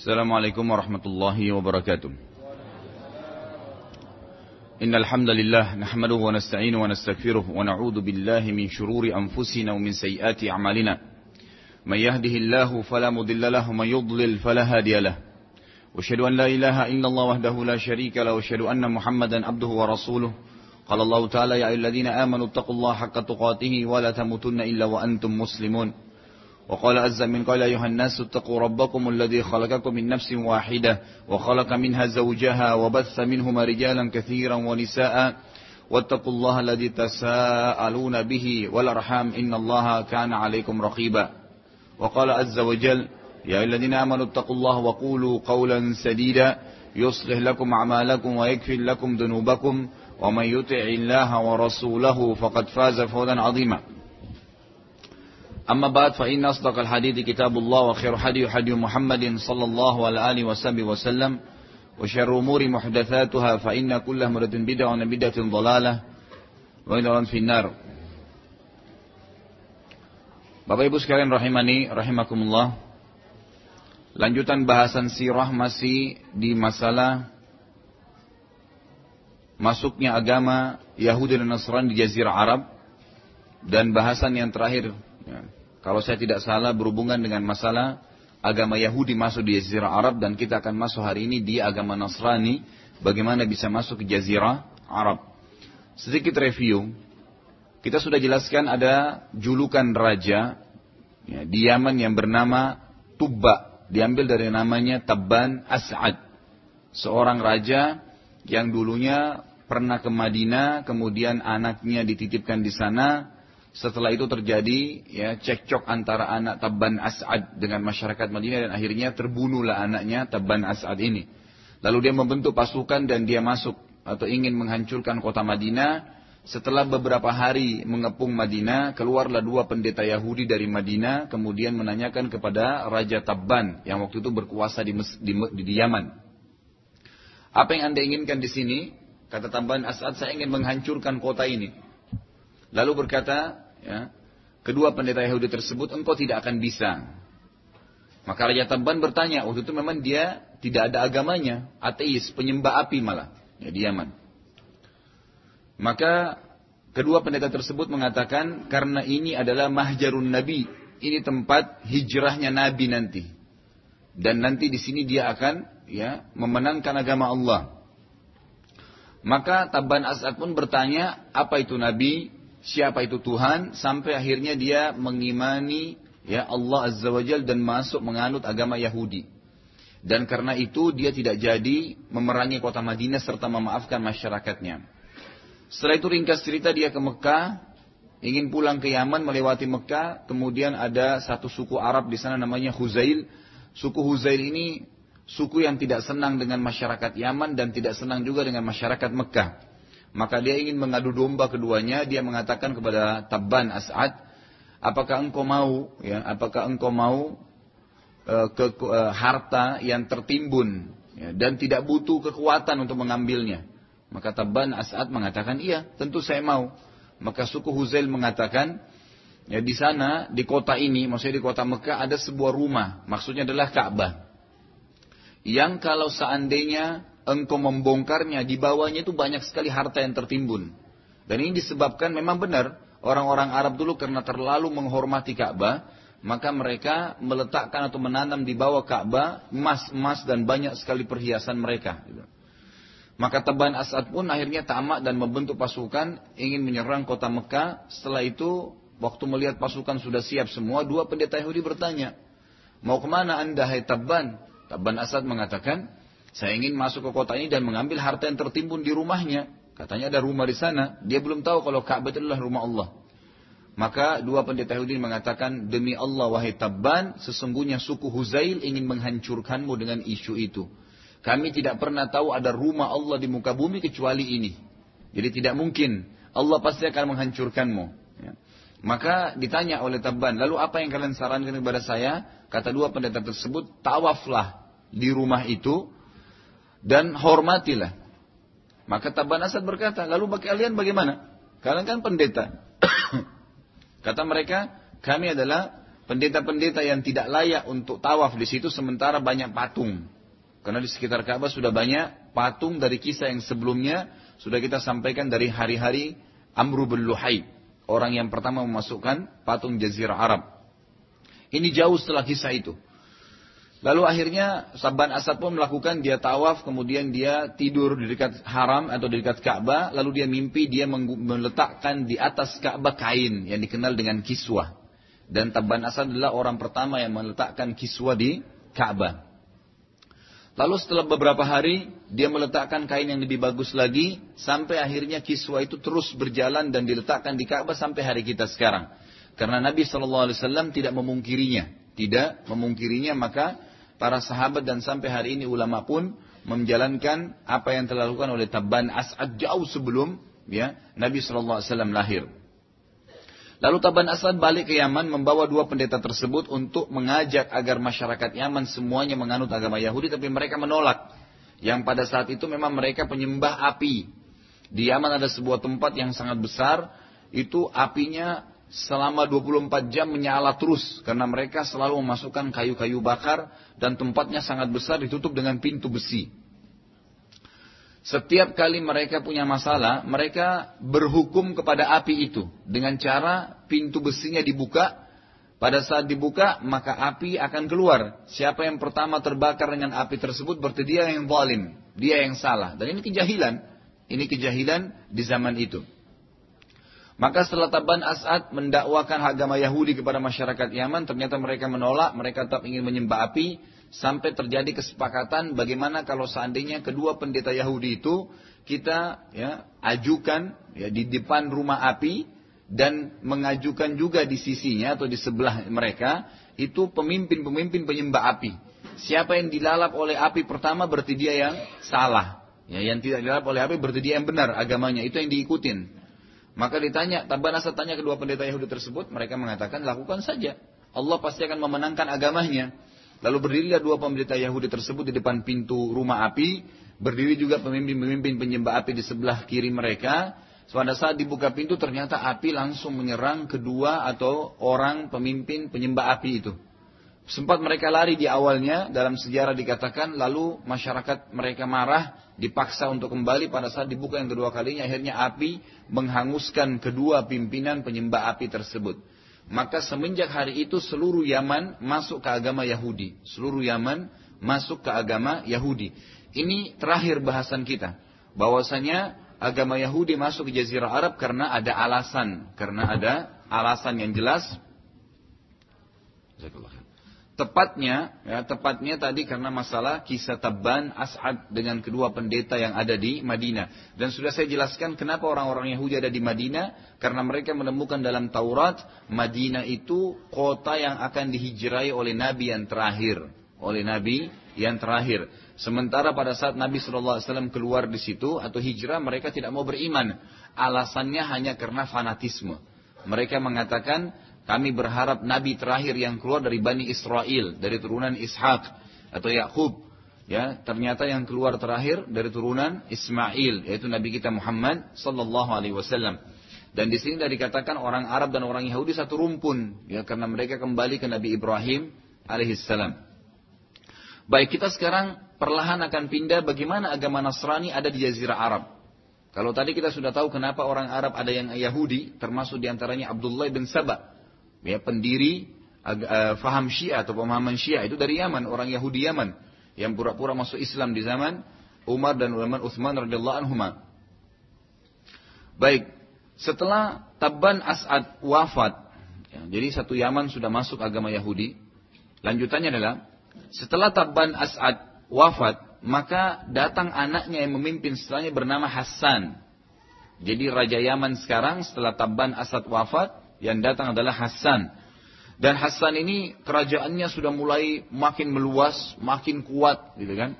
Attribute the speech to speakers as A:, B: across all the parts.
A: السلام عليكم ورحمة الله وبركاته. إن الحمد لله نحمده ونستعينه ونستغفره ونعوذ بالله من شرور أنفسنا ومن سيئات أعمالنا. من يهده الله فلا مضل له ومن يضلل فلا هادي له. وأشهد أن لا إله إلا الله وحده لا شريك له وأشهد أن محمدا عبده ورسوله. قال الله تعالى يا أيها الذين آمنوا اتقوا الله حق تقاته ولا تموتن إلا وأنتم مسلمون. وقال عز من قال أيها الناس اتقوا ربكم الذي خلقكم من نفس واحدة وخلق منها زوجها وبث منهما رجالا كثيرا ونساء واتقوا الله الذي تساءلون به والأرحام إن الله كان عليكم رقيبا. وقال عز وجل يا الذين آمنوا اتقوا الله وقولوا قولا سديدا يصلح لكم أعمالكم ويكفر لكم ذنوبكم ومن يطع الله ورسوله فقد فاز فوزا عظيما. أما بعد فإن أصدق الحديث كتاب الله وخير حديث حديث محمد صلى الله عليه آله وسلم وسلم وشر أمور محدثاتها فإن كل مرة بدعة وبدعة ضلالة وإلى في النار Bapak Ibu sekalian rahimani rahimakumullah. Lanjutan bahasan sirah masih di masalah masuknya agama Yahudi dan Nasrani di Jazirah Arab dan bahasan yang terakhir ya, kalau saya tidak salah berhubungan dengan masalah agama Yahudi masuk di Jazirah Arab dan kita akan masuk hari ini di agama Nasrani. Bagaimana bisa masuk ke Jazirah Arab. Sedikit review. Kita sudah jelaskan ada julukan raja ya, di Yaman yang bernama Tubba. Diambil dari namanya Tabban As'ad. Seorang raja yang dulunya pernah ke Madinah, kemudian anaknya dititipkan di sana, setelah itu terjadi ya cekcok antara anak Tabban As'ad dengan masyarakat Madinah dan akhirnya terbunuhlah anaknya Tabban As'ad ini. Lalu dia membentuk pasukan dan dia masuk atau ingin menghancurkan kota Madinah. Setelah beberapa hari mengepung Madinah, keluarlah dua pendeta Yahudi dari Madinah, kemudian menanyakan kepada Raja Tabban yang waktu itu berkuasa di, di, di, di Yaman. Apa yang anda inginkan di sini? Kata Tabban As'ad, saya ingin menghancurkan kota ini. Lalu berkata, ya, kedua pendeta Yahudi tersebut, engkau tidak akan bisa. Maka Raja Tabban bertanya, waktu itu memang dia tidak ada agamanya, ateis, penyembah api malah, ya, di Yaman. Maka kedua pendeta tersebut mengatakan, karena ini adalah mahjarun Nabi, ini tempat hijrahnya Nabi nanti. Dan nanti di sini dia akan ya memenangkan agama Allah. Maka Tabban As'ad pun bertanya, apa itu Nabi? Siapa itu Tuhan sampai akhirnya dia mengimani ya Allah Azza wa Jal dan masuk menganut agama Yahudi. Dan karena itu dia tidak jadi memerangi kota Madinah serta memaafkan masyarakatnya. Setelah itu ringkas cerita dia ke Mekah, ingin pulang ke Yaman melewati Mekah, kemudian ada satu suku Arab di sana namanya Huzail. Suku Huzail ini suku yang tidak senang dengan masyarakat Yaman dan tidak senang juga dengan masyarakat Mekah. Maka dia ingin mengadu domba keduanya. Dia mengatakan kepada Tabban As'ad, apakah engkau mau, ya, apakah engkau mau uh, ke uh, harta yang tertimbun ya, dan tidak butuh kekuatan untuk mengambilnya? Maka Tabban As'ad mengatakan, iya, tentu saya mau. Maka suku Huzail mengatakan, ya di sana, di kota ini, maksudnya di kota Mekah ada sebuah rumah, maksudnya adalah Ka'bah. Yang kalau seandainya engkau membongkarnya, di bawahnya itu banyak sekali harta yang tertimbun. Dan ini disebabkan memang benar, orang-orang Arab dulu karena terlalu menghormati Ka'bah, maka mereka meletakkan atau menanam di bawah Ka'bah emas-emas dan banyak sekali perhiasan mereka. Gitu. Maka Taban As'ad pun akhirnya tamak dan membentuk pasukan ingin menyerang kota Mekah. Setelah itu, waktu melihat pasukan sudah siap semua, dua pendeta Yahudi bertanya, mau ke mana anda hai Taban? Taban As'ad mengatakan, saya ingin masuk ke kota ini dan mengambil harta yang tertimbun di rumahnya. Katanya ada rumah di sana. Dia belum tahu kalau Ka'bah itu adalah rumah Allah. Maka dua pendeta Yahudi mengatakan, Demi Allah wahai Tabban, sesungguhnya suku Huzail ingin menghancurkanmu dengan isu itu. Kami tidak pernah tahu ada rumah Allah di muka bumi kecuali ini. Jadi tidak mungkin. Allah pasti akan menghancurkanmu. Ya. Maka ditanya oleh Tabban, lalu apa yang kalian sarankan kepada saya? Kata dua pendeta tersebut, tawaflah di rumah itu dan hormatilah. Maka Taban Asad berkata, lalu kalian bagaimana? Kalian kan pendeta. Kata mereka, kami adalah pendeta-pendeta yang tidak layak untuk tawaf di situ sementara banyak patung. Karena di sekitar Ka'bah sudah banyak patung dari kisah yang sebelumnya sudah kita sampaikan dari hari-hari Amru bin Luhai, orang yang pertama memasukkan patung Jazirah Arab. Ini jauh setelah kisah itu. Lalu akhirnya Sabban Asad pun melakukan dia tawaf, kemudian dia tidur di dekat haram atau di dekat Ka'bah, lalu dia mimpi dia meletakkan di atas Ka'bah kain yang dikenal dengan kiswah. Dan Tabban Asad adalah orang pertama yang meletakkan kiswah di Ka'bah. Lalu setelah beberapa hari dia meletakkan kain yang lebih bagus lagi sampai akhirnya kiswah itu terus berjalan dan diletakkan di Ka'bah sampai hari kita sekarang. Karena Nabi SAW tidak memungkirinya, tidak memungkirinya maka para sahabat dan sampai hari ini ulama pun menjalankan apa yang telah dilakukan oleh Tabban As'ad jauh sebelum ya Nabi SAW lahir. Lalu Taban Asad balik ke Yaman membawa dua pendeta tersebut untuk mengajak agar masyarakat Yaman semuanya menganut agama Yahudi tapi mereka menolak. Yang pada saat itu memang mereka penyembah api. Di Yaman ada sebuah tempat yang sangat besar, itu apinya selama 24 jam menyala terus karena mereka selalu memasukkan kayu-kayu bakar dan tempatnya sangat besar ditutup dengan pintu besi. Setiap kali mereka punya masalah, mereka berhukum kepada api itu dengan cara pintu besinya dibuka. Pada saat dibuka, maka api akan keluar. Siapa yang pertama terbakar dengan api tersebut berarti dia yang zalim, dia yang salah. Dan ini kejahilan. Ini kejahilan di zaman itu. Maka setelah Taban As'ad mendakwakan agama Yahudi kepada masyarakat Yaman, ternyata mereka menolak, mereka tetap ingin menyembah api, sampai terjadi kesepakatan bagaimana kalau seandainya kedua pendeta Yahudi itu kita ya ajukan ya di depan rumah api dan mengajukan juga di sisinya atau di sebelah mereka itu pemimpin-pemimpin penyembah api. Siapa yang dilalap oleh api pertama berarti dia yang salah. Ya, yang tidak dilalap oleh api berarti dia yang benar agamanya. Itu yang diikutin. Maka ditanya, Tabanasa tanya kedua pendeta Yahudi tersebut, mereka mengatakan lakukan saja. Allah pasti akan memenangkan agamanya. Lalu berdirilah dua pendeta Yahudi tersebut di depan pintu rumah api. Berdiri juga pemimpin-pemimpin penyembah api di sebelah kiri mereka. Pada saat dibuka pintu ternyata api langsung menyerang kedua atau orang pemimpin penyembah api itu. Sempat mereka lari di awalnya, dalam sejarah dikatakan, lalu masyarakat mereka marah, dipaksa untuk kembali pada saat dibuka yang kedua kalinya, akhirnya api menghanguskan kedua pimpinan penyembah api tersebut. Maka semenjak hari itu seluruh Yaman masuk ke agama Yahudi. Seluruh Yaman masuk ke agama Yahudi. Ini terakhir bahasan kita. Bahwasanya agama Yahudi masuk ke Jazirah Arab karena ada alasan. Karena ada alasan yang jelas. Tepatnya, ya, tepatnya tadi karena masalah kisah Tabban As'ad dengan kedua pendeta yang ada di Madinah. Dan sudah saya jelaskan kenapa orang-orang Yahudi ada di Madinah. Karena mereka menemukan dalam Taurat, Madinah itu kota yang akan dihijrai oleh Nabi yang terakhir. Oleh Nabi yang terakhir. Sementara pada saat Nabi SAW keluar di situ atau hijrah, mereka tidak mau beriman. Alasannya hanya karena fanatisme. Mereka mengatakan, kami berharap nabi terakhir yang keluar dari Bani Israel, dari turunan Ishak atau Yakub. Ya, ternyata yang keluar terakhir dari turunan Ismail, yaitu Nabi kita Muhammad sallallahu alaihi wasallam. Dan di sini dari dikatakan orang Arab dan orang Yahudi satu rumpun, ya karena mereka kembali ke Nabi Ibrahim alaihissalam. Baik, kita sekarang perlahan akan pindah bagaimana agama Nasrani ada di Jazirah Arab. Kalau tadi kita sudah tahu kenapa orang Arab ada yang Yahudi, termasuk di antaranya Abdullah bin Sabah ya pendiri uh, faham Syiah atau pemahaman Syiah itu dari Yaman, orang Yahudi Yaman yang pura-pura masuk Islam di zaman Umar dan Utsman radhiyallahu anhuma. Baik, setelah Tabban As'ad wafat, ya, jadi satu Yaman sudah masuk agama Yahudi. Lanjutannya adalah setelah Tabban As'ad wafat, maka datang anaknya yang memimpin setelahnya bernama Hassan. Jadi Raja Yaman sekarang setelah Tabban As'ad wafat, yang datang adalah Hasan. Dan Hasan ini kerajaannya sudah mulai makin meluas, makin kuat, gitu kan.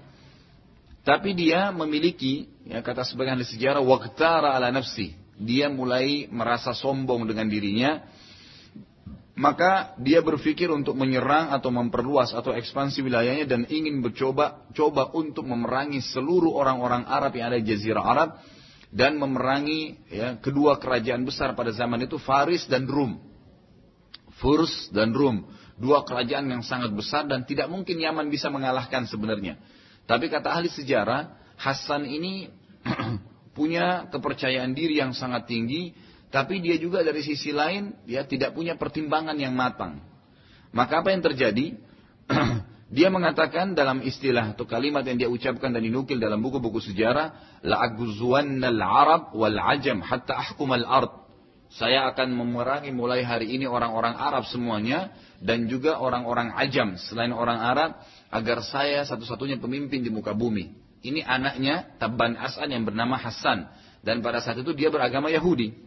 A: Tapi dia memiliki, ya kata sebagian sejarah, waktara ala nafsi. Dia mulai merasa sombong dengan dirinya. Maka dia berpikir untuk menyerang atau memperluas atau ekspansi wilayahnya dan ingin mencoba coba untuk memerangi seluruh orang-orang Arab yang ada di Jazirah Arab dan memerangi ya, kedua kerajaan besar pada zaman itu Faris dan Rum. Furs dan Rum. Dua kerajaan yang sangat besar dan tidak mungkin Yaman bisa mengalahkan sebenarnya. Tapi kata ahli sejarah, Hasan ini punya kepercayaan diri yang sangat tinggi, tapi dia juga dari sisi lain dia tidak punya pertimbangan yang matang. Maka apa yang terjadi? dia mengatakan dalam istilah atau kalimat yang dia ucapkan dan dinukil dalam buku-buku sejarah, la al-arab wal ajam hatta ahkum al-ard. Saya akan memerangi mulai hari ini orang-orang Arab semuanya dan juga orang-orang ajam selain orang Arab agar saya satu-satunya pemimpin di muka bumi. Ini anaknya Tabban As'ad yang bernama Hasan dan pada saat itu dia beragama Yahudi.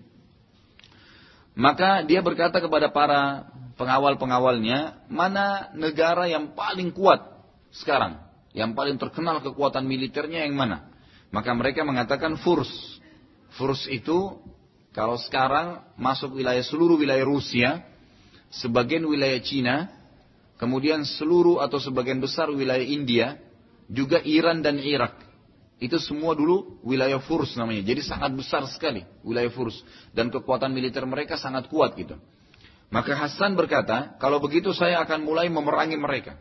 A: Maka dia berkata kepada para pengawal-pengawalnya, mana negara yang paling kuat sekarang? Yang paling terkenal kekuatan militernya yang mana? Maka mereka mengatakan Furs. Furs itu kalau sekarang masuk wilayah seluruh wilayah Rusia, sebagian wilayah Cina, kemudian seluruh atau sebagian besar wilayah India, juga Iran dan Irak. Itu semua dulu wilayah Furs namanya. Jadi sangat besar sekali wilayah Furs. Dan kekuatan militer mereka sangat kuat gitu. Maka Hasan berkata, kalau begitu saya akan mulai memerangi mereka.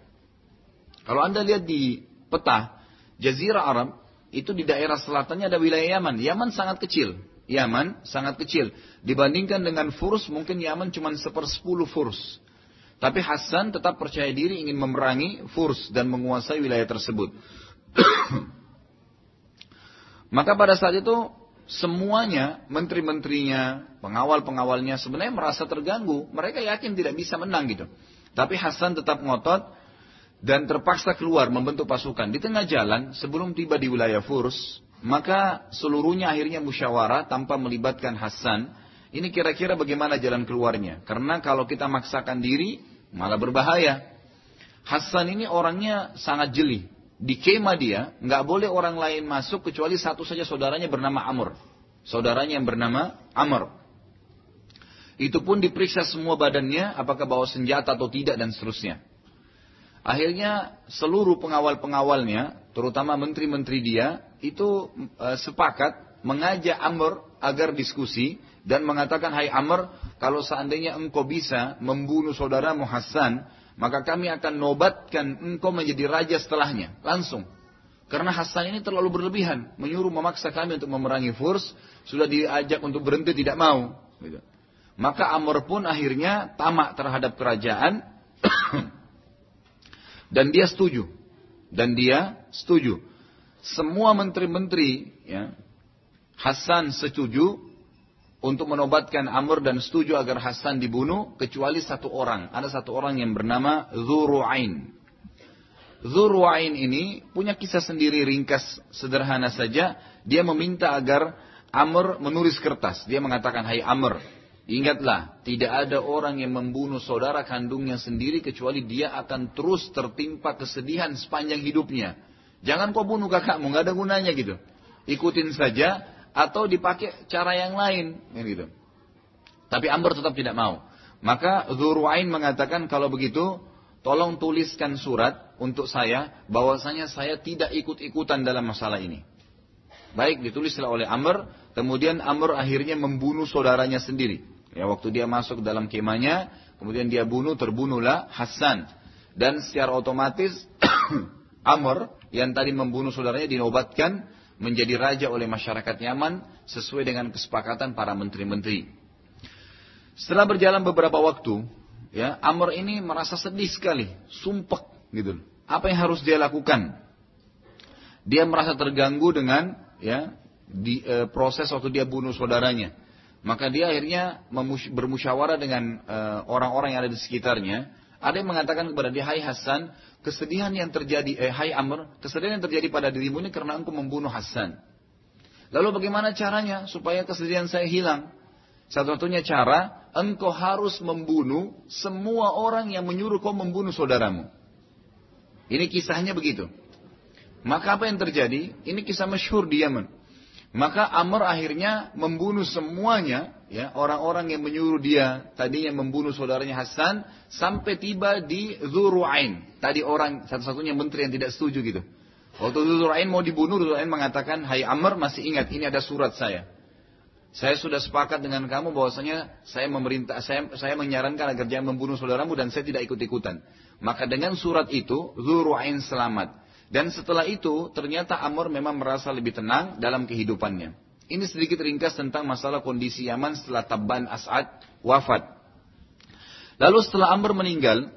A: Kalau anda lihat di peta, Jazirah Arab, itu di daerah selatannya ada wilayah Yaman. Yaman sangat kecil. Yaman sangat kecil. Dibandingkan dengan Furs, mungkin Yaman cuma sepersepuluh Furs. Tapi Hasan tetap percaya diri ingin memerangi Furs dan menguasai wilayah tersebut. Maka pada saat itu semuanya, menteri-menterinya, pengawal-pengawalnya sebenarnya merasa terganggu. Mereka yakin tidak bisa menang gitu. Tapi Hasan tetap ngotot dan terpaksa keluar membentuk pasukan. Di tengah jalan, sebelum tiba di wilayah Furs, maka seluruhnya akhirnya musyawarah tanpa melibatkan Hasan. Ini kira-kira bagaimana jalan keluarnya. Karena kalau kita maksakan diri, malah berbahaya. Hasan ini orangnya sangat jeli. Di kema dia, nggak boleh orang lain masuk kecuali satu saja saudaranya bernama Amr. Saudaranya yang bernama Amr. Itu pun diperiksa semua badannya, apakah bawa senjata atau tidak dan seterusnya. Akhirnya seluruh pengawal-pengawalnya, terutama menteri-menteri dia, itu e, sepakat mengajak Amr agar diskusi dan mengatakan, Hai Amr, kalau seandainya engkau bisa membunuh saudaramu Hasan, maka kami akan nobatkan engkau menjadi raja setelahnya. Langsung. Karena Hasan ini terlalu berlebihan. Menyuruh memaksa kami untuk memerangi Furs. Sudah diajak untuk berhenti tidak mau. Gitu. Maka Amr pun akhirnya tamak terhadap kerajaan. Dan dia setuju. Dan dia setuju. Semua menteri-menteri ya, Hasan setuju untuk menobatkan Amr dan setuju agar Hasan dibunuh kecuali satu orang. Ada satu orang yang bernama Zuru'ain. Zuru'ain ini punya kisah sendiri ringkas sederhana saja. Dia meminta agar Amr menulis kertas. Dia mengatakan, Hai Amr, Ingatlah, tidak ada orang yang membunuh saudara kandungnya sendiri kecuali dia akan terus tertimpa kesedihan sepanjang hidupnya. Jangan kau bunuh kakakmu, nggak ada gunanya gitu. Ikutin saja atau dipakai cara yang lain, gitu. Tapi Amr tetap tidak mau. Maka Zurwain mengatakan kalau begitu, tolong tuliskan surat untuk saya bahwasanya saya tidak ikut-ikutan dalam masalah ini. Baik ditulislah oleh Amr, kemudian Amr akhirnya membunuh saudaranya sendiri. Ya waktu dia masuk dalam kemahnya, kemudian dia bunuh, terbunuhlah Hasan. Dan secara otomatis Amr yang tadi membunuh saudaranya dinobatkan menjadi raja oleh masyarakat Yaman sesuai dengan kesepakatan para menteri-menteri. Setelah berjalan beberapa waktu, ya Amr ini merasa sedih sekali, sumpek gitu. Apa yang harus dia lakukan? Dia merasa terganggu dengan ya di e, proses waktu dia bunuh saudaranya. Maka dia akhirnya bermusyawarah dengan eh, orang-orang yang ada di sekitarnya. Ada yang mengatakan kepada dia, Hai Hasan, kesedihan yang terjadi, eh, Hai Amr, kesedihan yang terjadi pada dirimu ini karena engkau membunuh Hasan. Lalu bagaimana caranya supaya kesedihan saya hilang? Satu-satunya cara, engkau harus membunuh semua orang yang menyuruh kau membunuh saudaramu. Ini kisahnya begitu. Maka apa yang terjadi? Ini kisah masyhur di Yaman. Maka Amr akhirnya membunuh semuanya, ya orang-orang yang menyuruh dia tadinya membunuh saudaranya Hasan sampai tiba di Zuru'ain. Tadi orang satu-satunya menteri yang tidak setuju gitu. Waktu Zuru'ain mau dibunuh, Zuru'ain mengatakan, Hai Amr masih ingat ini ada surat saya. Saya sudah sepakat dengan kamu bahwasanya saya memerintah saya saya menyarankan agar jangan membunuh saudaramu dan saya tidak ikut-ikutan. Maka dengan surat itu Zuru'ain selamat. Dan setelah itu ternyata Amr memang merasa lebih tenang dalam kehidupannya. Ini sedikit ringkas tentang masalah kondisi Yaman setelah Tabban As'ad wafat. Lalu setelah Amr meninggal,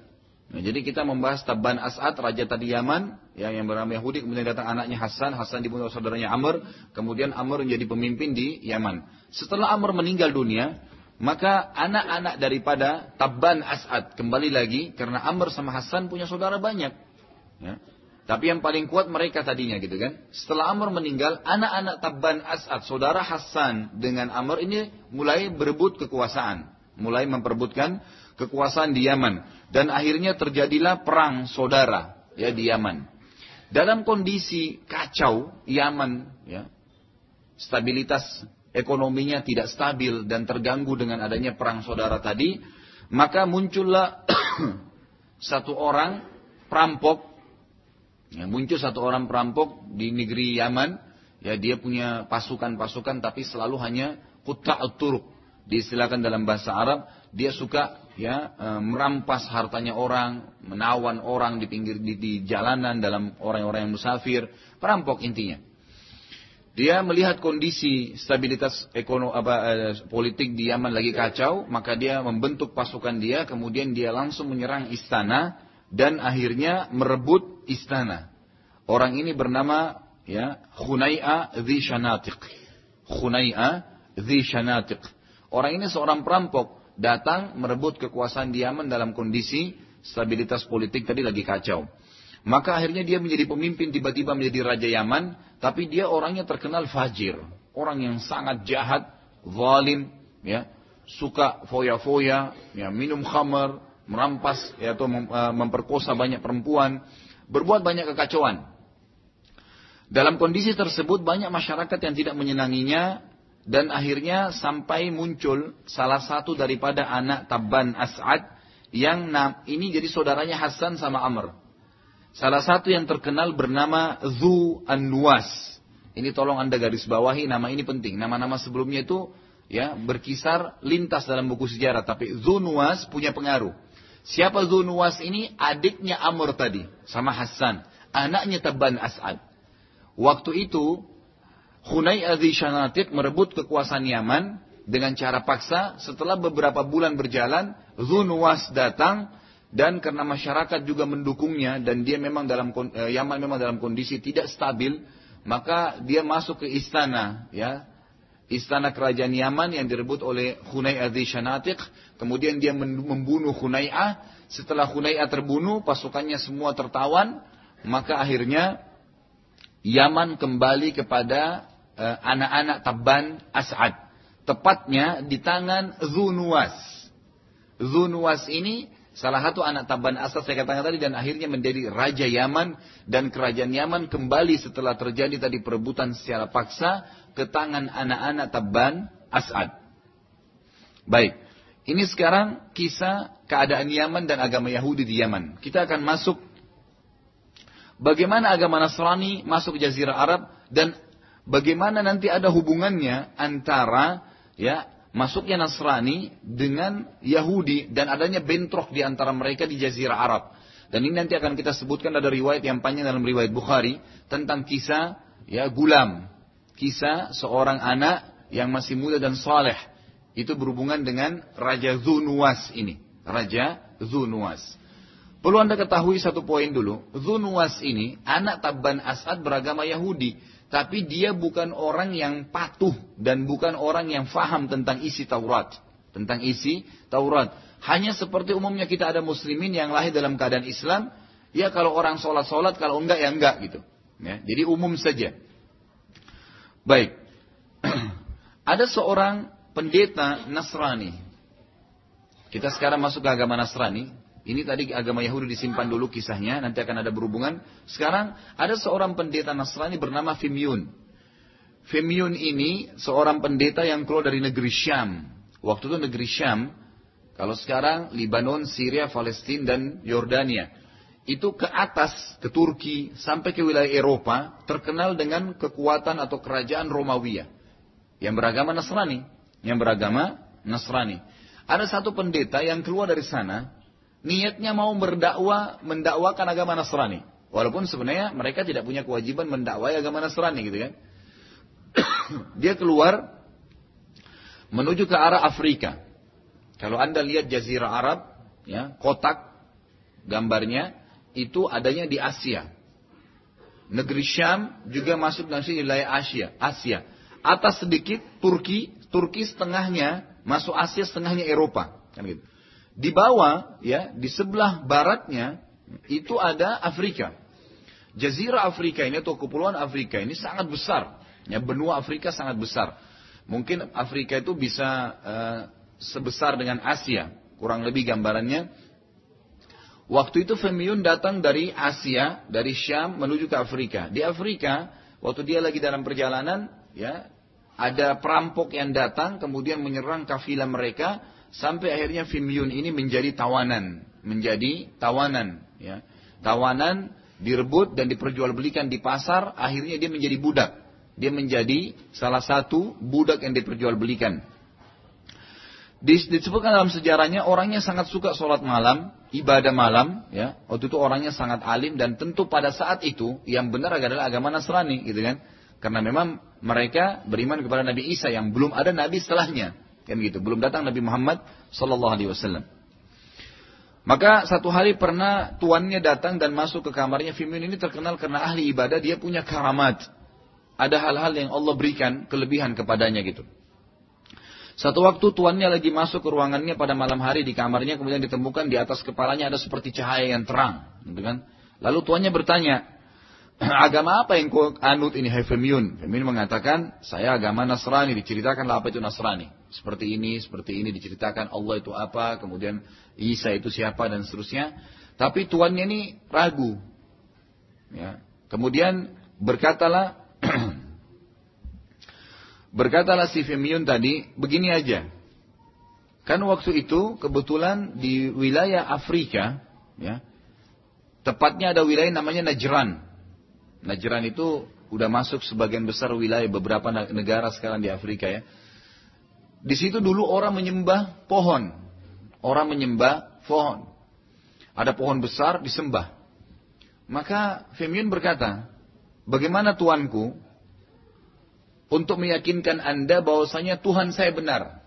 A: Nah, jadi kita membahas Tabban As'ad, raja tadi Yaman, ya, yang bernama Yahudi, kemudian datang anaknya Hasan, Hasan dibunuh saudaranya Amr, kemudian Amr menjadi pemimpin di Yaman. Setelah Amr meninggal dunia, maka anak-anak daripada Tabban As'ad kembali lagi, karena Amr sama Hasan punya saudara banyak. Ya. Tapi yang paling kuat mereka tadinya gitu kan. Setelah Amr meninggal, anak-anak Tabban As'ad, saudara Hasan dengan Amr ini mulai berebut kekuasaan. Mulai memperebutkan kekuasaan di Yaman dan akhirnya terjadilah perang saudara ya di Yaman. Dalam kondisi kacau Yaman ya stabilitas ekonominya tidak stabil dan terganggu dengan adanya perang saudara tadi, maka muncullah satu orang perampok ya, muncul satu orang perampok di negeri Yaman. Ya dia punya pasukan-pasukan tapi selalu hanya kutta turuk diistilahkan dalam bahasa Arab dia suka ya e, merampas hartanya orang, menawan orang di pinggir di, di jalanan dalam orang-orang yang musafir, perampok intinya. Dia melihat kondisi stabilitas ekonomi apa eh, politik di Yaman lagi kacau, maka dia membentuk pasukan dia, kemudian dia langsung menyerang istana dan akhirnya merebut istana. Orang ini bernama ya Khunai'a Dhi Shanatiq. Khunai'a Dhi Shanatiq. Orang ini seorang perampok datang merebut kekuasaan di Yaman dalam kondisi stabilitas politik tadi lagi kacau. Maka akhirnya dia menjadi pemimpin tiba-tiba menjadi raja Yaman, tapi dia orangnya terkenal fajir, orang yang sangat jahat, zalim, ya, suka foya-foya, ya, minum khamar, merampas ya, atau eh, memperkosa banyak perempuan, berbuat banyak kekacauan. Dalam kondisi tersebut banyak masyarakat yang tidak menyenanginya dan akhirnya sampai muncul salah satu daripada anak Tabban As'ad yang ini jadi saudaranya Hasan sama Amr. Salah satu yang terkenal bernama Zu An-Nuwas. Ini tolong Anda garis bawahi nama ini penting. Nama-nama sebelumnya itu ya berkisar lintas dalam buku sejarah tapi Zu Nuwas punya pengaruh. Siapa Zu Nuwas ini? Adiknya Amr tadi sama Hasan, anaknya Tabban As'ad. Waktu itu Hunay Adhi Shanatik merebut kekuasaan Yaman dengan cara paksa. Setelah beberapa bulan berjalan, Zunwas datang dan karena masyarakat juga mendukungnya dan dia memang dalam eh, Yaman memang dalam kondisi tidak stabil, maka dia masuk ke istana, ya, istana kerajaan Yaman yang direbut oleh Hunay Adhi Shanatik. Kemudian dia membunuh Hunay'ah. Setelah Hunay'ah terbunuh, pasukannya semua tertawan. Maka akhirnya Yaman kembali kepada Eh, anak-anak Tabban As'ad. Tepatnya di tangan Zunuwas. Zunuwas ini salah satu anak Tabban As'ad saya katakan tadi dan akhirnya menjadi Raja Yaman dan kerajaan Yaman kembali setelah terjadi tadi perebutan secara paksa ke tangan anak-anak Tabban As'ad. Baik, ini sekarang kisah keadaan Yaman dan agama Yahudi di Yaman. Kita akan masuk bagaimana agama Nasrani masuk Jazirah Arab dan bagaimana nanti ada hubungannya antara ya masuknya Nasrani dengan Yahudi dan adanya bentrok di antara mereka di Jazirah Arab. Dan ini nanti akan kita sebutkan ada riwayat yang panjang dalam riwayat Bukhari tentang kisah ya gulam, kisah seorang anak yang masih muda dan saleh. Itu berhubungan dengan Raja Zunuwas ini, Raja Zunuwas. Perlu Anda ketahui satu poin dulu, Zunuwas ini anak Tabban As'ad beragama Yahudi tapi dia bukan orang yang patuh dan bukan orang yang faham tentang isi Taurat. Tentang isi Taurat. Hanya seperti umumnya kita ada muslimin yang lahir dalam keadaan Islam, ya kalau orang sholat-sholat, kalau enggak ya enggak gitu. Ya, jadi umum saja. Baik. ada seorang pendeta Nasrani. Kita sekarang masuk ke agama Nasrani. Ini tadi agama Yahudi disimpan dulu kisahnya, nanti akan ada berhubungan. Sekarang ada seorang pendeta Nasrani bernama Fimyun. Fimyun ini seorang pendeta yang keluar dari negeri Syam. Waktu itu negeri Syam, kalau sekarang Libanon, Syria, Palestina, dan Yordania. Itu ke atas, ke Turki, sampai ke wilayah Eropa, terkenal dengan kekuatan atau kerajaan Romawiya. yang beragama Nasrani, yang beragama Nasrani. Ada satu pendeta yang keluar dari sana, niatnya mau berdakwah, mendakwakan agama Nasrani. Walaupun sebenarnya mereka tidak punya kewajiban mendakwai agama Nasrani gitu kan. Dia keluar menuju ke arah Afrika. Kalau Anda lihat jazirah Arab, ya, kotak gambarnya itu adanya di Asia. Negeri Syam juga masuk dalam wilayah Asia. Asia. Atas sedikit Turki, Turki setengahnya masuk Asia setengahnya Eropa, kan gitu. Di bawah ya, di sebelah baratnya itu ada Afrika. Jazirah Afrika ini atau kepulauan Afrika ini sangat besar. Ya, benua Afrika sangat besar. Mungkin Afrika itu bisa uh, sebesar dengan Asia, kurang lebih gambarannya. Waktu itu Femyun datang dari Asia, dari Syam menuju ke Afrika. Di Afrika, waktu dia lagi dalam perjalanan, ya ada perampok yang datang kemudian menyerang kafilah mereka sampai akhirnya Fimyun ini menjadi tawanan, menjadi tawanan, ya. Tawanan direbut dan diperjualbelikan di pasar, akhirnya dia menjadi budak. Dia menjadi salah satu budak yang diperjualbelikan. Disebutkan dalam sejarahnya orangnya sangat suka sholat malam, ibadah malam, ya. Waktu itu orangnya sangat alim dan tentu pada saat itu yang benar adalah agama Nasrani, gitu kan. Karena memang mereka beriman kepada Nabi Isa yang belum ada Nabi setelahnya. Kan gitu. Belum datang Nabi Muhammad Sallallahu Alaihi Wasallam. Maka satu hari pernah tuannya datang dan masuk ke kamarnya. Fimun ini terkenal karena ahli ibadah. Dia punya karamat. Ada hal-hal yang Allah berikan kelebihan kepadanya gitu. Satu waktu tuannya lagi masuk ke ruangannya pada malam hari di kamarnya kemudian ditemukan di atas kepalanya ada seperti cahaya yang terang, gitu kan? Lalu tuannya bertanya, agama apa yang kau anut ini hai Femiun? Femiun mengatakan, saya agama Nasrani, diceritakanlah apa itu Nasrani. Seperti ini, seperti ini diceritakan Allah itu apa, kemudian Isa itu siapa dan seterusnya. Tapi tuannya ini ragu. Ya. Kemudian berkatalah berkatalah si Femiun tadi, begini aja. Kan waktu itu kebetulan di wilayah Afrika, ya, tepatnya ada wilayah namanya Najran. Najran itu udah masuk sebagian besar wilayah beberapa negara sekarang di Afrika ya. Di situ dulu orang menyembah pohon. Orang menyembah pohon. Ada pohon besar disembah. Maka Femiun berkata, bagaimana tuanku untuk meyakinkan anda bahwasanya Tuhan saya benar.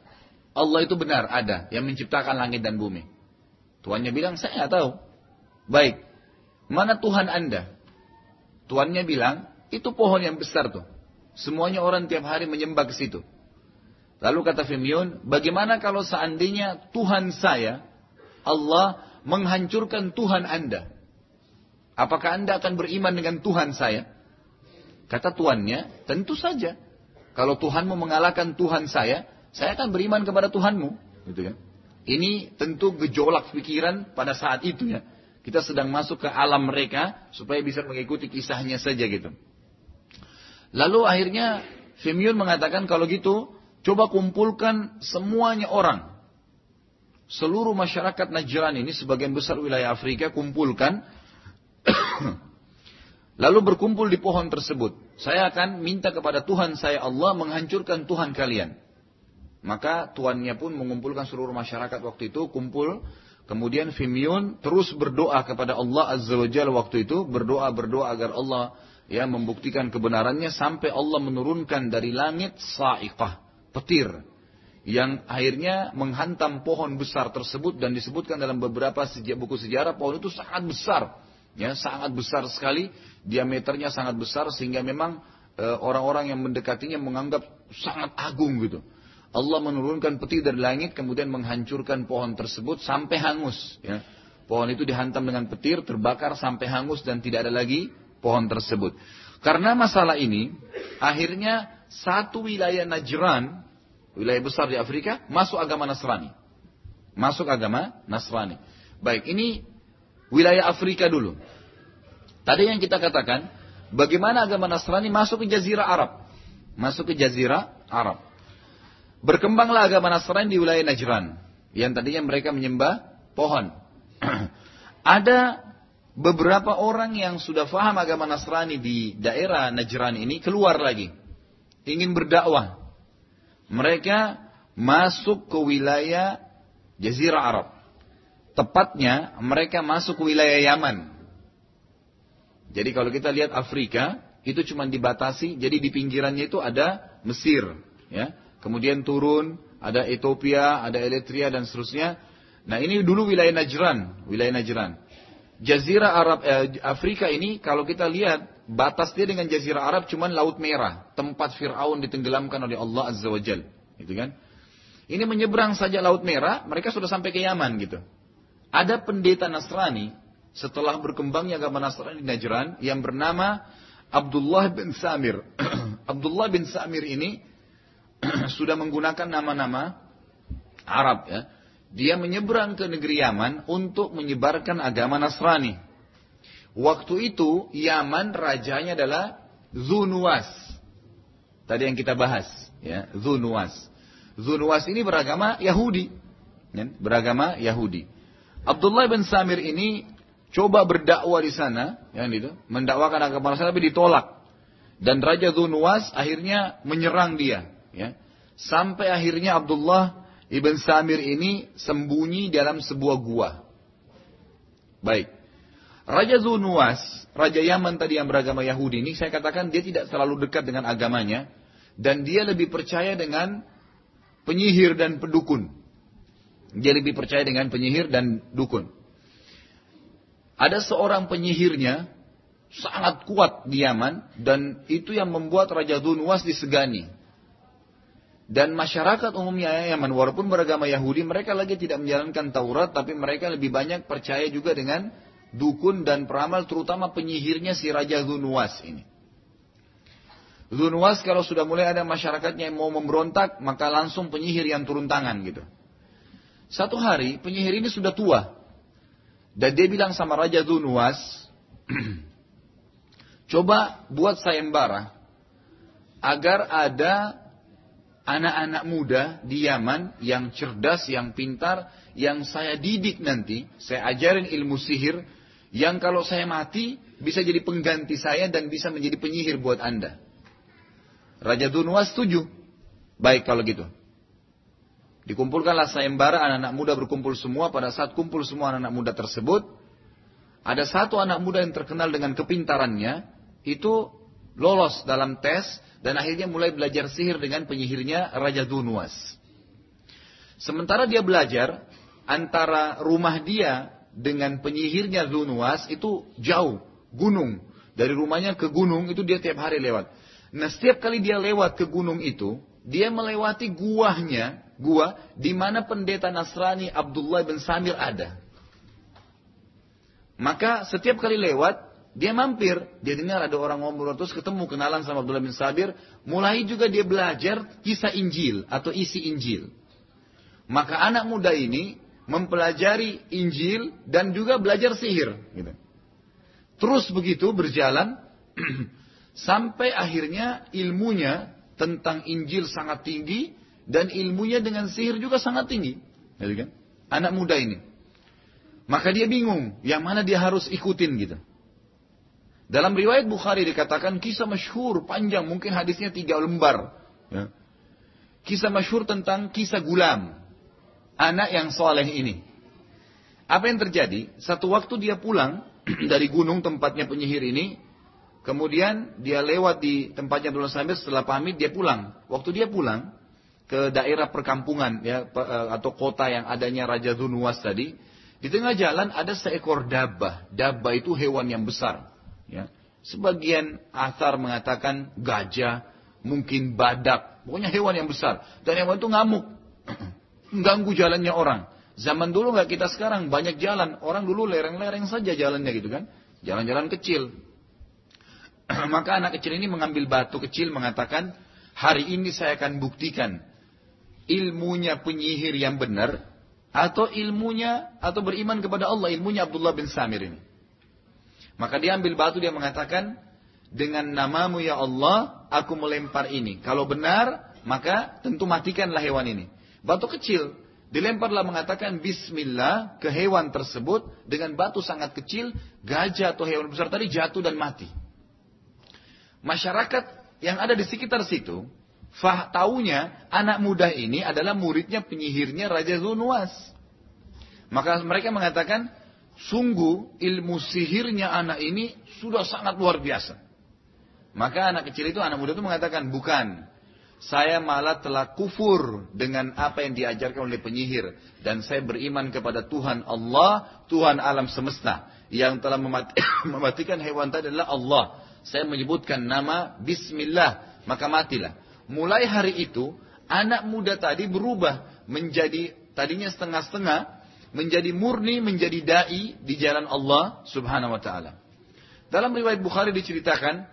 A: Allah itu benar, ada yang menciptakan langit dan bumi. Tuannya bilang, saya nggak tahu. Baik, mana Tuhan anda? Tuannya bilang, itu pohon yang besar tuh. Semuanya orang tiap hari menyembah ke situ. Lalu kata Fimion, bagaimana kalau seandainya Tuhan saya, Allah menghancurkan Tuhan Anda? Apakah Anda akan beriman dengan Tuhan saya? Kata tuannya, tentu saja. Kalau Tuhanmu mengalahkan Tuhan saya, saya akan beriman kepada Tuhanmu. Gitu kan? Ini tentu gejolak pikiran pada saat itu ya. Kita sedang masuk ke alam mereka supaya bisa mengikuti kisahnya saja gitu. Lalu akhirnya Femion mengatakan kalau gitu coba kumpulkan semuanya orang. Seluruh masyarakat Najran ini sebagian besar wilayah Afrika kumpulkan. Lalu berkumpul di pohon tersebut. Saya akan minta kepada Tuhan saya Allah menghancurkan Tuhan kalian. Maka tuannya pun mengumpulkan seluruh masyarakat waktu itu kumpul Kemudian Fimyun terus berdoa kepada Allah Azza wa Jalla waktu itu, berdoa-berdoa agar Allah ya membuktikan kebenarannya sampai Allah menurunkan dari langit sa'iqah, petir yang akhirnya menghantam pohon besar tersebut dan disebutkan dalam beberapa buku sejarah pohon itu sangat besar, ya sangat besar sekali, diameternya sangat besar sehingga memang e, orang-orang yang mendekatinya menganggap sangat agung gitu. Allah menurunkan peti dari langit kemudian menghancurkan pohon tersebut sampai hangus. Ya. Pohon itu dihantam dengan petir, terbakar sampai hangus dan tidak ada lagi pohon tersebut. Karena masalah ini, akhirnya satu wilayah Najran, wilayah besar di Afrika, masuk agama Nasrani. Masuk agama Nasrani. Baik, ini wilayah Afrika dulu. Tadi yang kita katakan, bagaimana agama Nasrani masuk ke Jazirah Arab. Masuk ke Jazirah Arab. Berkembanglah agama Nasrani di wilayah Najran. Yang tadinya mereka menyembah pohon. Ada beberapa orang yang sudah faham agama Nasrani di daerah Najran ini keluar lagi. Ingin berdakwah. Mereka masuk ke wilayah Jazirah Arab. Tepatnya mereka masuk ke wilayah Yaman. Jadi kalau kita lihat Afrika, itu cuma dibatasi, jadi di pinggirannya itu ada Mesir, ya. Kemudian turun, ada Ethiopia, ada Eritrea dan seterusnya. Nah ini dulu wilayah Najran, wilayah Najran. Jazirah Arab eh, Afrika ini kalau kita lihat batas dia dengan Jazirah Arab cuma Laut Merah, tempat Firaun ditenggelamkan oleh Allah Azza wa Jal, gitu kan? Ini menyeberang saja Laut Merah, mereka sudah sampai ke Yaman gitu. Ada pendeta Nasrani setelah berkembangnya agama Nasrani di Najran yang bernama Abdullah bin Samir. Abdullah bin Samir ini sudah menggunakan nama-nama Arab ya dia menyeberang ke negeri Yaman untuk menyebarkan agama Nasrani. Waktu itu Yaman rajanya adalah Zunuwas. Tadi yang kita bahas, ya, Zunuwas. Zunuwas ini beragama Yahudi, ya, beragama Yahudi. Abdullah bin Samir ini coba berdakwah di sana, ya, gitu, mendakwakan agama Nasrani tapi ditolak. Dan Raja Zunuwas akhirnya menyerang dia, ya. Sampai akhirnya Abdullah Ibn Samir ini sembunyi dalam sebuah gua. Baik. Raja Zunuwas, Raja Yaman tadi yang beragama Yahudi ini, saya katakan dia tidak terlalu dekat dengan agamanya. Dan dia lebih percaya dengan penyihir dan pendukun. Dia lebih percaya dengan penyihir dan dukun. Ada seorang penyihirnya, sangat kuat di Yaman, dan itu yang membuat Raja Zunuwas disegani. Dan masyarakat umumnya Yaman, walaupun beragama Yahudi, mereka lagi tidak menjalankan Taurat, tapi mereka lebih banyak percaya juga dengan dukun dan peramal, terutama penyihirnya si Raja Zunuwas ini. Zunuwas kalau sudah mulai ada masyarakatnya yang mau memberontak, maka langsung penyihir yang turun tangan gitu. Satu hari, penyihir ini sudah tua. Dan dia bilang sama Raja Zunuwas, coba buat sayembara, agar ada anak-anak muda di Yaman yang cerdas, yang pintar, yang saya didik nanti, saya ajarin ilmu sihir, yang kalau saya mati bisa jadi pengganti saya dan bisa menjadi penyihir buat Anda. Raja Dunwas setuju. Baik kalau gitu. Dikumpulkanlah sayembara anak-anak muda berkumpul semua. Pada saat kumpul semua anak-anak muda tersebut, ada satu anak muda yang terkenal dengan kepintarannya, itu lolos dalam tes dan akhirnya mulai belajar sihir dengan penyihirnya Raja Dunwas. Sementara dia belajar, antara rumah dia dengan penyihirnya Dunwas itu jauh, gunung. Dari rumahnya ke gunung itu dia tiap hari lewat. Nah setiap kali dia lewat ke gunung itu, dia melewati guahnya, gua di mana pendeta Nasrani Abdullah bin Samir ada. Maka setiap kali lewat, dia mampir, dia dengar ada orang ngomong terus ketemu kenalan sama Abdullah bin Sabir, mulai juga dia belajar kisah Injil atau isi Injil. Maka anak muda ini mempelajari Injil dan juga belajar sihir. Gitu. Terus begitu berjalan sampai akhirnya ilmunya tentang Injil sangat tinggi dan ilmunya dengan sihir juga sangat tinggi. Gitu kan? Anak muda ini. Maka dia bingung, yang mana dia harus ikutin gitu. Dalam riwayat Bukhari dikatakan kisah masyhur panjang, mungkin hadisnya tiga lembar. Ya. Kisah masyhur tentang kisah gulam, anak yang soleh ini. Apa yang terjadi? Satu waktu dia pulang dari gunung tempatnya penyihir ini, kemudian dia lewat di tempatnya Abdullah Samir setelah pamit dia pulang. Waktu dia pulang ke daerah perkampungan ya eh, atau kota yang adanya Raja Dunuwas tadi, di tengah jalan ada seekor dabah. Dabah itu hewan yang besar. Ya. Sebagian asar mengatakan gajah, mungkin badak, pokoknya hewan yang besar. Dan hewan itu ngamuk, mengganggu jalannya orang. Zaman dulu nggak kita sekarang banyak jalan, orang dulu lereng-lereng saja jalannya gitu kan, jalan-jalan kecil. Maka anak kecil ini mengambil batu kecil mengatakan, hari ini saya akan buktikan ilmunya penyihir yang benar atau ilmunya atau beriman kepada Allah ilmunya Abdullah bin Samir ini. Maka dia ambil batu dia mengatakan, dengan namamu ya Allah, aku melempar ini. Kalau benar, maka tentu matikanlah hewan ini. Batu kecil, dilemparlah mengatakan Bismillah ke hewan tersebut dengan batu sangat kecil, gajah atau hewan besar tadi jatuh dan mati. Masyarakat yang ada di sekitar situ, Fah taunya anak muda ini adalah muridnya penyihirnya Raja Zunwas. Maka mereka mengatakan, sungguh ilmu sihirnya anak ini sudah sangat luar biasa. Maka anak kecil itu, anak muda itu mengatakan, bukan. Saya malah telah kufur dengan apa yang diajarkan oleh penyihir. Dan saya beriman kepada Tuhan Allah, Tuhan alam semesta. Yang telah memati, mematikan hewan tadi adalah Allah. Saya menyebutkan nama Bismillah, maka matilah. Mulai hari itu, anak muda tadi berubah menjadi tadinya setengah-setengah, menjadi murni, menjadi dai di jalan Allah Subhanahu wa taala. Dalam riwayat Bukhari diceritakan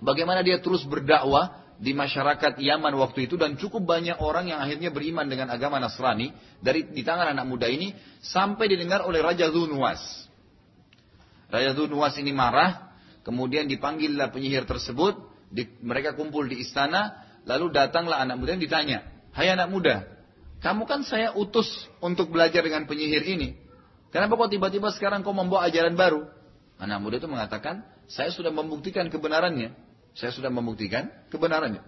A: bagaimana dia terus berdakwah di masyarakat Yaman waktu itu dan cukup banyak orang yang akhirnya beriman dengan agama Nasrani dari di tangan anak muda ini sampai didengar oleh Raja Zunwas. Raja Zunwas ini marah, kemudian dipanggillah penyihir tersebut, di, mereka kumpul di istana, lalu datanglah anak muda yang ditanya, "Hai anak muda, kamu kan saya utus untuk belajar dengan penyihir ini. Kenapa kok tiba-tiba sekarang kau membawa ajaran baru?" Anak muda itu mengatakan, "Saya sudah membuktikan kebenarannya." Saya sudah membuktikan kebenarannya.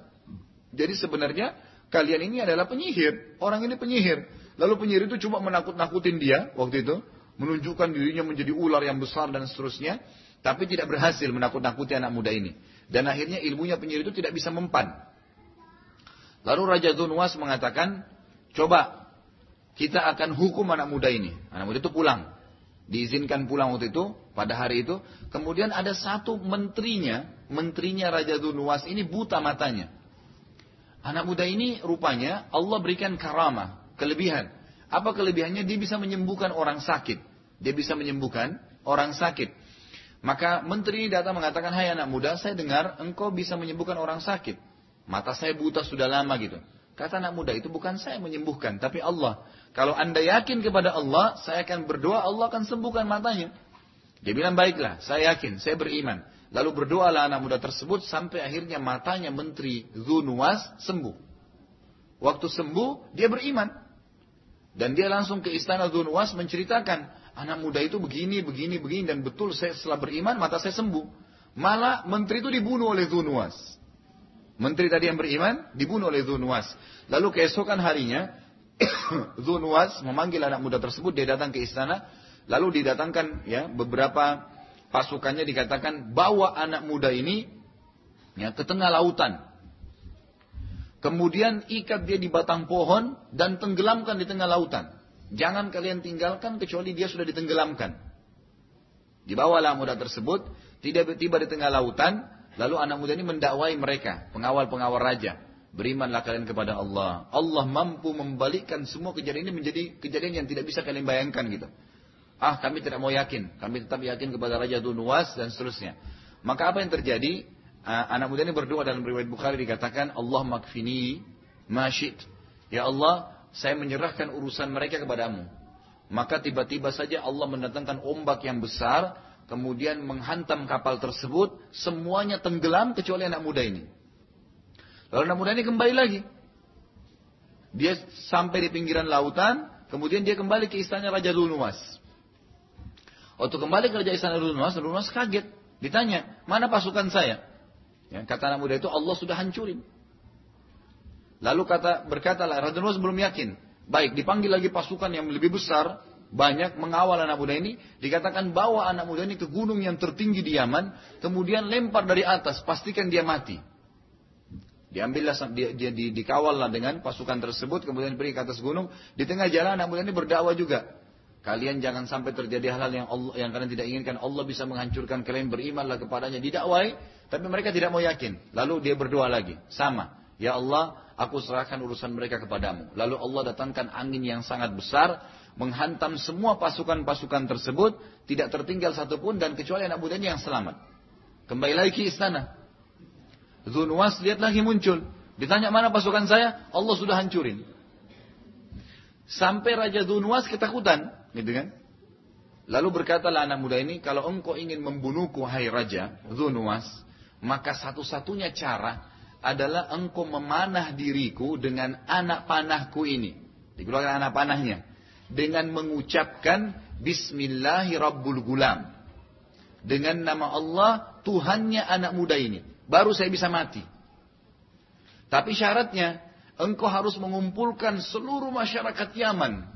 A: Jadi sebenarnya kalian ini adalah penyihir. Orang ini penyihir. Lalu penyihir itu cuma menakut-nakutin dia waktu itu. Menunjukkan dirinya menjadi ular yang besar dan seterusnya. Tapi tidak berhasil menakut-nakuti anak muda ini. Dan akhirnya ilmunya penyihir itu tidak bisa mempan. Lalu Raja Dunwas mengatakan, coba kita akan hukum anak muda ini. Anak muda itu pulang. Diizinkan pulang waktu itu, pada hari itu. Kemudian ada satu menterinya, menterinya Raja Dunwas ini buta matanya. Anak muda ini rupanya Allah berikan karamah, kelebihan. Apa kelebihannya? Dia bisa menyembuhkan orang sakit. Dia bisa menyembuhkan orang sakit. Maka menteri ini datang mengatakan, Hai anak muda, saya dengar engkau bisa menyembuhkan orang sakit. Mata saya buta sudah lama gitu. Kata anak muda itu bukan saya menyembuhkan, tapi Allah. Kalau anda yakin kepada Allah, saya akan berdoa, Allah akan sembuhkan matanya. Dia bilang, baiklah, saya yakin, saya beriman. Lalu berdoalah anak muda tersebut sampai akhirnya matanya menteri Zunwas sembuh. Waktu sembuh, dia beriman. Dan dia langsung ke istana Zunwas menceritakan, anak muda itu begini, begini, begini, dan betul saya setelah beriman, mata saya sembuh. Malah menteri itu dibunuh oleh Zunwas. Menteri tadi yang beriman, dibunuh oleh Zunwas. Lalu keesokan harinya, Zunwas memanggil anak muda tersebut, dia datang ke istana, Lalu didatangkan ya beberapa pasukannya dikatakan bawa anak muda ini ya ke tengah lautan. Kemudian ikat dia di batang pohon dan tenggelamkan di tengah lautan. Jangan kalian tinggalkan kecuali dia sudah ditenggelamkan. Dibawalah muda tersebut, tidak tiba di tengah lautan, lalu anak muda ini mendakwai mereka, pengawal-pengawal raja. Berimanlah kalian kepada Allah. Allah mampu membalikkan semua kejadian ini menjadi kejadian yang tidak bisa kalian bayangkan gitu. Ah kami tidak mau yakin. Kami tetap yakin kepada Raja Dunwas dan seterusnya. Maka apa yang terjadi? Ah, anak muda ini berdoa dalam riwayat Bukhari dikatakan Allah makfini masyid. Ya Allah, saya menyerahkan urusan mereka kepadamu. Maka tiba-tiba saja Allah mendatangkan ombak yang besar, kemudian menghantam kapal tersebut, semuanya tenggelam kecuali anak muda ini. Lalu anak muda ini kembali lagi. Dia sampai di pinggiran lautan, kemudian dia kembali ke istana Raja Dunwas. Waktu kembali ke Raja Istana Runas, Runas kaget. Ditanya, mana pasukan saya? Ya, kata anak muda itu, Allah sudah hancurin. Lalu kata berkatalah, Raja Runas belum yakin. Baik, dipanggil lagi pasukan yang lebih besar, banyak mengawal anak muda ini. Dikatakan bawa anak muda ini ke gunung yang tertinggi di Yaman, kemudian lempar dari atas, pastikan dia mati. Diambillah, dia, dia di, dikawallah dengan pasukan tersebut, kemudian pergi ke atas gunung. Di tengah jalan anak muda ini berdakwah juga. Kalian jangan sampai terjadi hal-hal yang Allah yang kalian tidak inginkan. Allah bisa menghancurkan kalian berimanlah kepadanya. Didakwai, tapi mereka tidak mau yakin. Lalu dia berdoa lagi, sama. Ya Allah, aku serahkan urusan mereka kepadamu. Lalu Allah datangkan angin yang sangat besar, menghantam semua pasukan-pasukan tersebut, tidak tertinggal satupun dan kecuali anak mudanya yang selamat. Kembali lagi ke istana. Zunwas lihat lagi muncul. Ditanya mana pasukan saya? Allah sudah hancurin. Sampai Raja Zunwas ketakutan. Gitu kan? Lalu berkatalah anak muda ini, kalau engkau ingin membunuhku hai raja, Zunwas, maka satu-satunya cara adalah engkau memanah diriku dengan anak panahku ini. Dikeluarkan anak panahnya. Dengan mengucapkan Bismillahirrabbilgulam. Dengan nama Allah, Tuhannya anak muda ini. Baru saya bisa mati. Tapi syaratnya, engkau harus mengumpulkan seluruh masyarakat Yaman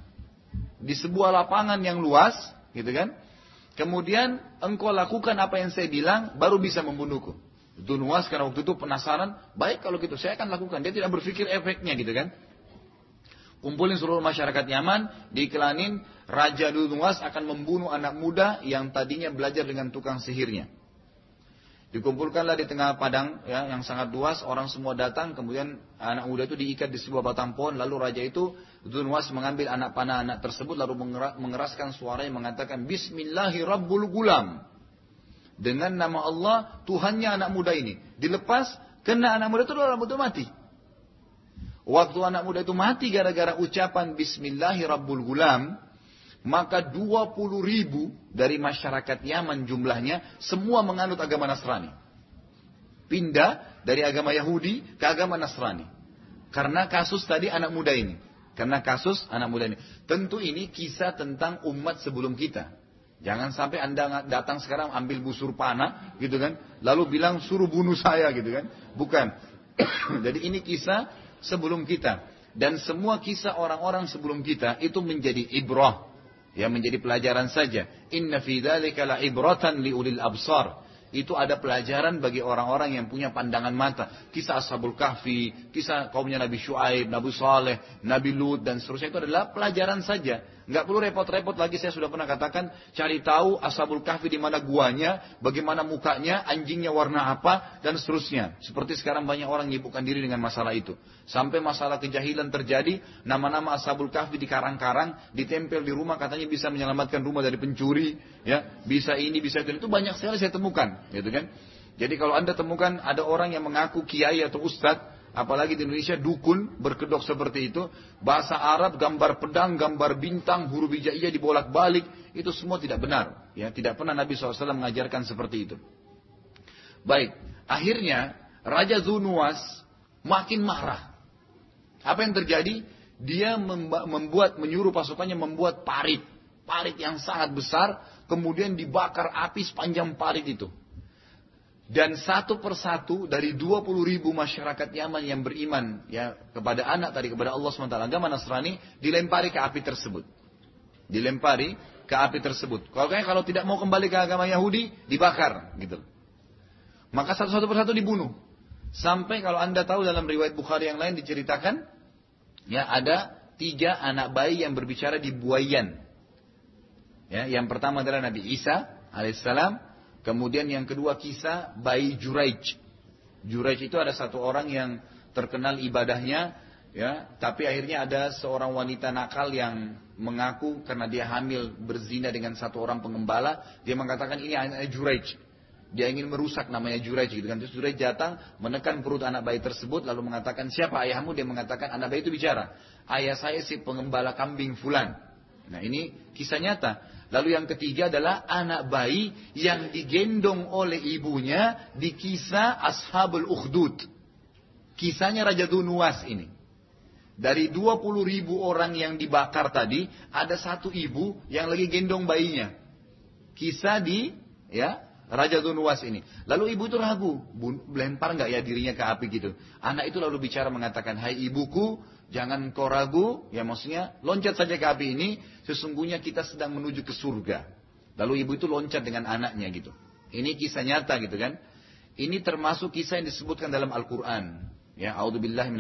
A: di sebuah lapangan yang luas, gitu kan? Kemudian engkau lakukan apa yang saya bilang, baru bisa membunuhku. Dunuas karena waktu itu penasaran, baik kalau gitu saya akan lakukan. Dia tidak berpikir efeknya gitu kan. Kumpulin seluruh masyarakat Yaman, diiklanin Raja Dunuas akan membunuh anak muda yang tadinya belajar dengan tukang sihirnya. Dikumpulkanlah di tengah padang ya, yang sangat luas, orang semua datang, kemudian anak muda itu diikat di sebuah batang pohon, lalu raja itu Dunwas mengambil anak panah anak tersebut lalu mengeraskan suara yang mengatakan Bismillahirrahmanirrahim. Dengan nama Allah Tuhannya anak muda ini. Dilepas, kena anak muda itu muda mati. Waktu anak muda itu mati gara-gara ucapan Bismillahirrahmanirrahim, maka 20 ribu dari masyarakat Yaman jumlahnya semua menganut agama Nasrani. Pindah dari agama Yahudi ke agama Nasrani. Karena kasus tadi anak muda ini. Karena kasus anak muda ini. Tentu ini kisah tentang umat sebelum kita. Jangan sampai anda datang sekarang ambil busur panah gitu kan. Lalu bilang suruh bunuh saya gitu kan. Bukan. Jadi ini kisah sebelum kita. Dan semua kisah orang-orang sebelum kita itu menjadi ibrah yang menjadi pelajaran saja. Inna fi dzalika la ibratan li ulil absar. Itu ada pelajaran bagi orang-orang yang punya pandangan mata. Kisah Ashabul Kahfi, kisah kaumnya Nabi Shu'aib, Nabi Saleh, Nabi Lut dan seterusnya itu adalah pelajaran saja. Nggak perlu repot-repot lagi saya sudah pernah katakan cari tahu Ashabul Kahfi di mana guanya, bagaimana mukanya, anjingnya warna apa dan seterusnya. Seperti sekarang banyak orang menyibukkan diri dengan masalah itu. Sampai masalah kejahilan terjadi, nama-nama Ashabul Kahfi di karang-karang ditempel di rumah katanya bisa menyelamatkan rumah dari pencuri, ya, bisa ini, bisa itu. Itu banyak sekali saya temukan, gitu kan? Jadi kalau Anda temukan ada orang yang mengaku kiai atau ustadz Apalagi di Indonesia dukun berkedok seperti itu. Bahasa Arab, gambar pedang, gambar bintang, huruf hijaiyah dibolak-balik. Itu semua tidak benar. Ya, tidak pernah Nabi SAW mengajarkan seperti itu. Baik, akhirnya Raja Zunuas makin marah. Apa yang terjadi? Dia membuat, menyuruh pasukannya membuat parit. Parit yang sangat besar, kemudian dibakar api sepanjang parit itu. Dan satu persatu dari 20 ribu masyarakat Yaman yang beriman ya kepada anak tadi kepada Allah SWT agama Nasrani dilempari ke api tersebut. Dilempari ke api tersebut. Kalau kalau tidak mau kembali ke agama Yahudi dibakar gitu. Maka satu-satu persatu dibunuh. Sampai kalau anda tahu dalam riwayat Bukhari yang lain diceritakan ya ada tiga anak bayi yang berbicara di buayan. Ya, yang pertama adalah Nabi Isa alaihissalam, Kemudian yang kedua kisah bayi Juraij. Juraij itu ada satu orang yang terkenal ibadahnya, ya, tapi akhirnya ada seorang wanita nakal yang mengaku karena dia hamil berzina dengan satu orang pengembala, dia mengatakan ini anaknya Juraij. Dia ingin merusak namanya Juraij gitu kan. Terus Juraij datang menekan perut anak bayi tersebut lalu mengatakan siapa ayahmu? Dia mengatakan anak bayi itu bicara. Ayah saya si pengembala kambing fulan. Nah ini kisah nyata. Lalu yang ketiga adalah anak bayi yang digendong oleh ibunya di kisah Ashabul Ukhdud. Kisahnya Raja Dunuas ini. Dari 20 ribu orang yang dibakar tadi, ada satu ibu yang lagi gendong bayinya. Kisah di ya Raja Dunuas ini. Lalu ibu itu ragu, lempar nggak ya dirinya ke api gitu. Anak itu lalu bicara mengatakan, Hai ibuku, Jangan kau ragu, ya maksudnya loncat saja ke api ini, sesungguhnya kita sedang menuju ke surga. Lalu ibu itu loncat dengan anaknya gitu. Ini kisah nyata gitu kan. Ini termasuk kisah yang disebutkan dalam Al-Quran. Ya, A'udzubillahi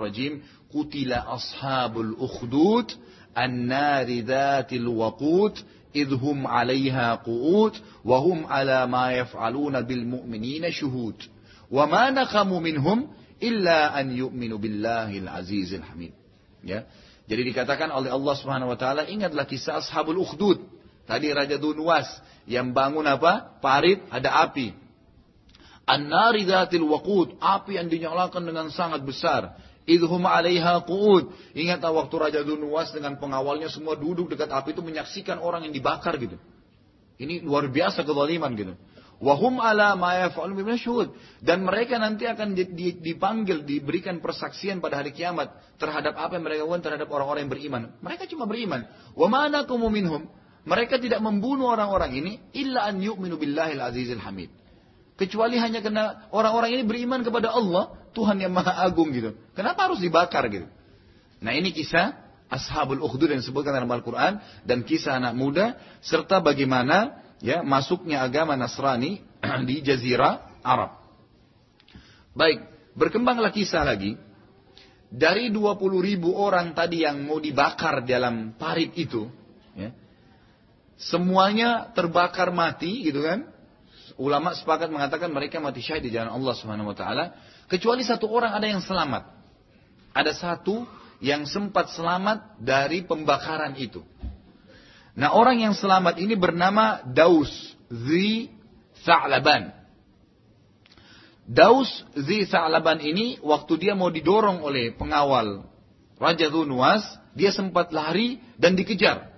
A: rajim. Kutila ashabul ukhdud, an-nari dhatil waqud, idhum alaiha qu'ud, wahum ala ma yaf'aluna bil mu'minina syuhud. Wa ma nakamu minhum, illa an yu'minu billahil azizil hamid. Ya. Jadi dikatakan oleh Allah Subhanahu wa taala ingatlah kisah Ashabul Ukhdud. Tadi Raja Dunwas yang bangun apa? Parit ada api. An-nari dzatil waqud, api yang dinyalakan dengan sangat besar. Idhum 'alaiha qu'ud. Ingatlah waktu Raja Dunwas dengan pengawalnya semua duduk dekat api itu menyaksikan orang yang dibakar gitu. Ini luar biasa kezaliman gitu. Wahum ala syuhud. Dan mereka nanti akan dipanggil, diberikan persaksian pada hari kiamat terhadap apa yang mereka lakukan terhadap orang-orang yang beriman. Mereka cuma beriman. Wa mana minhum? Mereka tidak membunuh orang-orang ini illa an yu'minu billahil azizil hamid. Kecuali hanya karena orang-orang ini beriman kepada Allah Tuhan yang maha agung gitu. Kenapa harus dibakar gitu? Nah ini kisah Ashabul Ukhdud yang disebutkan dalam Al-Quran dan kisah anak muda serta bagaimana ya masuknya agama Nasrani di Jazirah Arab. Baik, berkembanglah kisah lagi. Dari 20 ribu orang tadi yang mau dibakar dalam parit itu, ya, semuanya terbakar mati gitu kan. Ulama sepakat mengatakan mereka mati syahid di jalan Allah Subhanahu wa taala, kecuali satu orang ada yang selamat. Ada satu yang sempat selamat dari pembakaran itu. Nah, orang yang selamat ini bernama Daus Zi Sa'laban. Daus Zi Sa'laban ini waktu dia mau didorong oleh pengawal Raja Dunwas, dia sempat lari dan dikejar.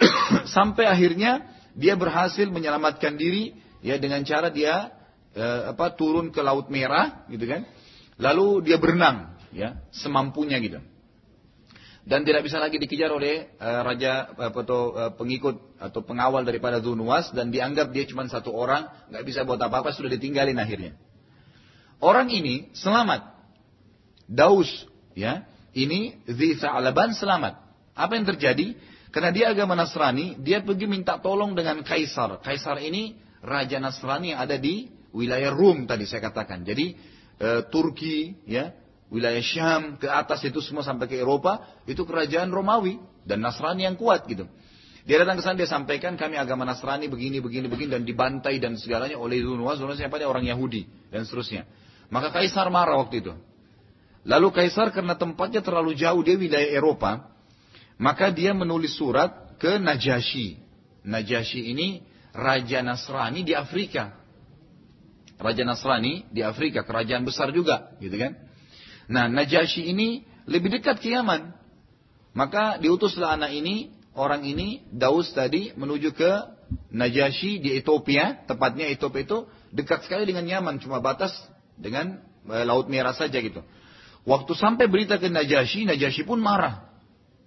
A: Sampai akhirnya dia berhasil menyelamatkan diri ya dengan cara dia eh, apa turun ke laut merah gitu kan. Lalu dia berenang ya semampunya gitu. Dan tidak bisa lagi dikejar oleh uh, raja atau uh, pengikut atau pengawal daripada Zunuwas dan dianggap dia cuma satu orang, nggak bisa buat apa-apa sudah ditinggalin akhirnya. Orang ini selamat. Daus ya, ini Zi Alaban selamat. Apa yang terjadi? Karena dia agama Nasrani, dia pergi minta tolong dengan Kaisar. Kaisar ini raja Nasrani yang ada di wilayah Rum tadi saya katakan. Jadi Turki, ya, wilayah Syam ke atas itu semua sampai ke Eropa, itu kerajaan Romawi dan Nasrani yang kuat gitu. Dia datang ke sana dia sampaikan kami agama Nasrani begini begini begini dan dibantai dan segalanya oleh Zunwas, Zunwas siapa dia orang Yahudi dan seterusnya. Maka Kaisar marah waktu itu. Lalu Kaisar karena tempatnya terlalu jauh dia wilayah Eropa, maka dia menulis surat ke Najasyi. Najasyi ini Raja Nasrani di Afrika. Raja Nasrani di Afrika, kerajaan besar juga, gitu kan? Nah, Najasyi ini lebih dekat ke Yaman. Maka diutuslah anak ini, orang ini, Daus tadi, menuju ke Najasyi di Ethiopia. Tepatnya Ethiopia itu dekat sekali dengan Yaman, cuma batas dengan e, Laut Merah saja gitu. Waktu sampai berita ke Najasyi, Najasyi pun marah.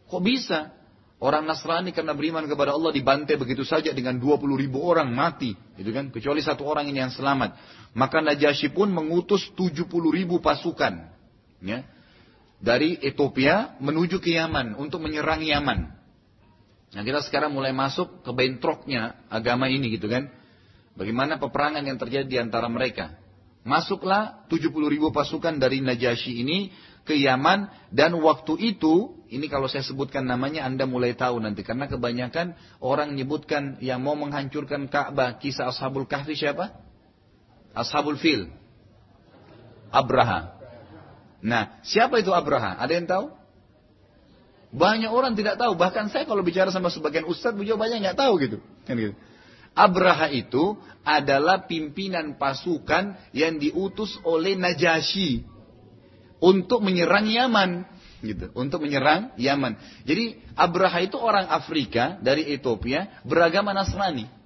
A: Kok bisa? Orang Nasrani karena beriman kepada Allah dibantai begitu saja dengan 20 ribu orang mati. Gitu kan? Kecuali satu orang ini yang selamat. Maka Najasyi pun mengutus 70 ribu pasukan. Ya, dari Ethiopia menuju ke Yaman untuk menyerang Yaman. Nah kita sekarang mulai masuk ke bentroknya agama ini gitu kan. Bagaimana peperangan yang terjadi di antara mereka. Masuklah 70 ribu pasukan dari Najasyi ini ke Yaman dan waktu itu ini kalau saya sebutkan namanya Anda mulai tahu nanti karena kebanyakan orang menyebutkan yang mau menghancurkan Ka'bah kisah Ashabul Kahfi siapa? Ashabul Fil. Abraha. Nah, siapa itu Abraha? Ada yang tahu? Banyak orang tidak tahu. Bahkan saya kalau bicara sama sebagian ustadz, beliau banyak nggak tahu gitu. Kan gitu. Abraha itu adalah pimpinan pasukan yang diutus oleh Najasyi untuk menyerang Yaman gitu untuk menyerang Yaman. Jadi Abraha itu orang Afrika dari Ethiopia beragama Nasrani.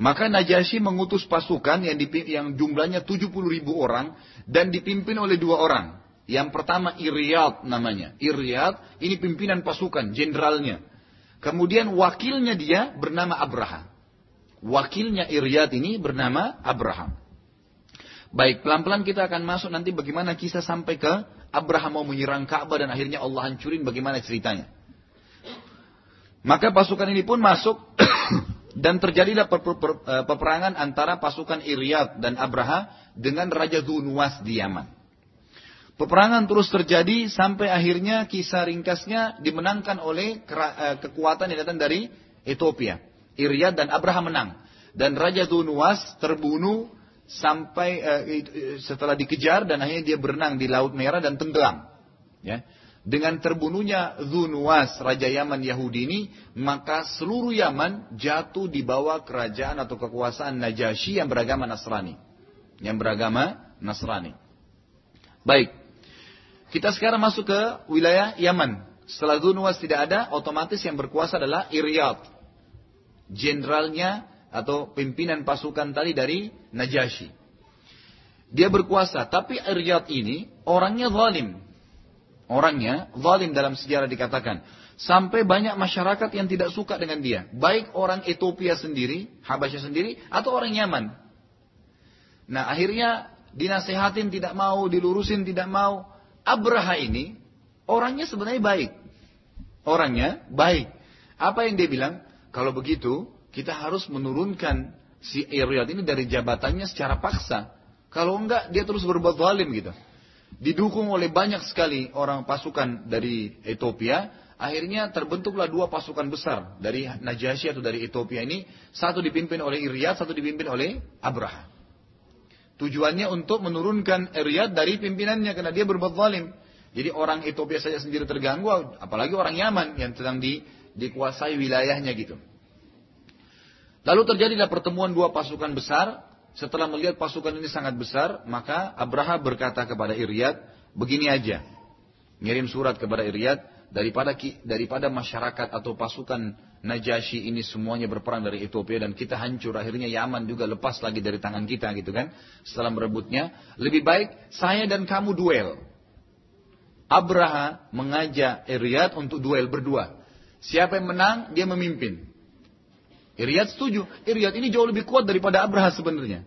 A: Maka Najasyi mengutus pasukan yang, yang jumlahnya 70 ribu orang dan dipimpin oleh dua orang. Yang pertama Iryad namanya. Iryad ini pimpinan pasukan, jenderalnya. Kemudian wakilnya dia bernama Abraha. Wakilnya Iryad ini bernama Abraham. Baik, pelan-pelan kita akan masuk nanti bagaimana kisah sampai ke Abraham mau menyerang Ka'bah dan akhirnya Allah hancurin bagaimana ceritanya. Maka pasukan ini pun masuk dan terjadilah eh, peperangan antara pasukan Iryad dan Abraha dengan Raja Dunwas di Yaman. Peperangan terus terjadi sampai akhirnya kisah ringkasnya dimenangkan oleh eh, kekuatan yang datang dari Ethiopia. Iryad dan Abraha menang. Dan Raja Dunwas terbunuh sampai uh, setelah dikejar dan akhirnya dia berenang di Laut Merah dan tenggelam. Ya. Dengan terbunuhnya Zunuwas, Raja Yaman Yahudi ini, maka seluruh Yaman jatuh di bawah kerajaan atau kekuasaan Najasyi yang beragama Nasrani. Yang beragama Nasrani. Baik. Kita sekarang masuk ke wilayah Yaman. Setelah Zunuwas tidak ada, otomatis yang berkuasa adalah Iryad. Jenderalnya atau pimpinan pasukan tadi dari Najasyi. Dia berkuasa, tapi Iryad ini orangnya zalim. Orangnya zalim dalam sejarah dikatakan. Sampai banyak masyarakat yang tidak suka dengan dia. Baik orang Ethiopia sendiri, Habasyah sendiri, atau orang Yaman. Nah akhirnya dinasehatin tidak mau, dilurusin tidak mau. Abraha ini orangnya sebenarnya baik. Orangnya baik. Apa yang dia bilang? Kalau begitu, kita harus menurunkan si Iryad ini dari jabatannya secara paksa. Kalau enggak, dia terus berbuat zalim gitu. Didukung oleh banyak sekali orang pasukan dari Ethiopia, akhirnya terbentuklah dua pasukan besar dari Najasyi atau dari Ethiopia ini, satu dipimpin oleh Iryad, satu dipimpin oleh Abraha. Tujuannya untuk menurunkan Iryad dari pimpinannya karena dia berbuat zalim. Jadi orang Ethiopia saja sendiri terganggu, apalagi orang Yaman yang sedang di, dikuasai wilayahnya gitu. Lalu terjadilah pertemuan dua pasukan besar. Setelah melihat pasukan ini sangat besar, maka Abraha berkata kepada Iryad, begini aja. Ngirim surat kepada Iryad, daripada daripada masyarakat atau pasukan Najasyi ini semuanya berperang dari Ethiopia dan kita hancur akhirnya Yaman juga lepas lagi dari tangan kita gitu kan. Setelah merebutnya lebih baik saya dan kamu duel. Abraha mengajak Iryad untuk duel berdua. Siapa yang menang dia memimpin Iryad setuju. Iryad ini jauh lebih kuat daripada Abraha sebenarnya.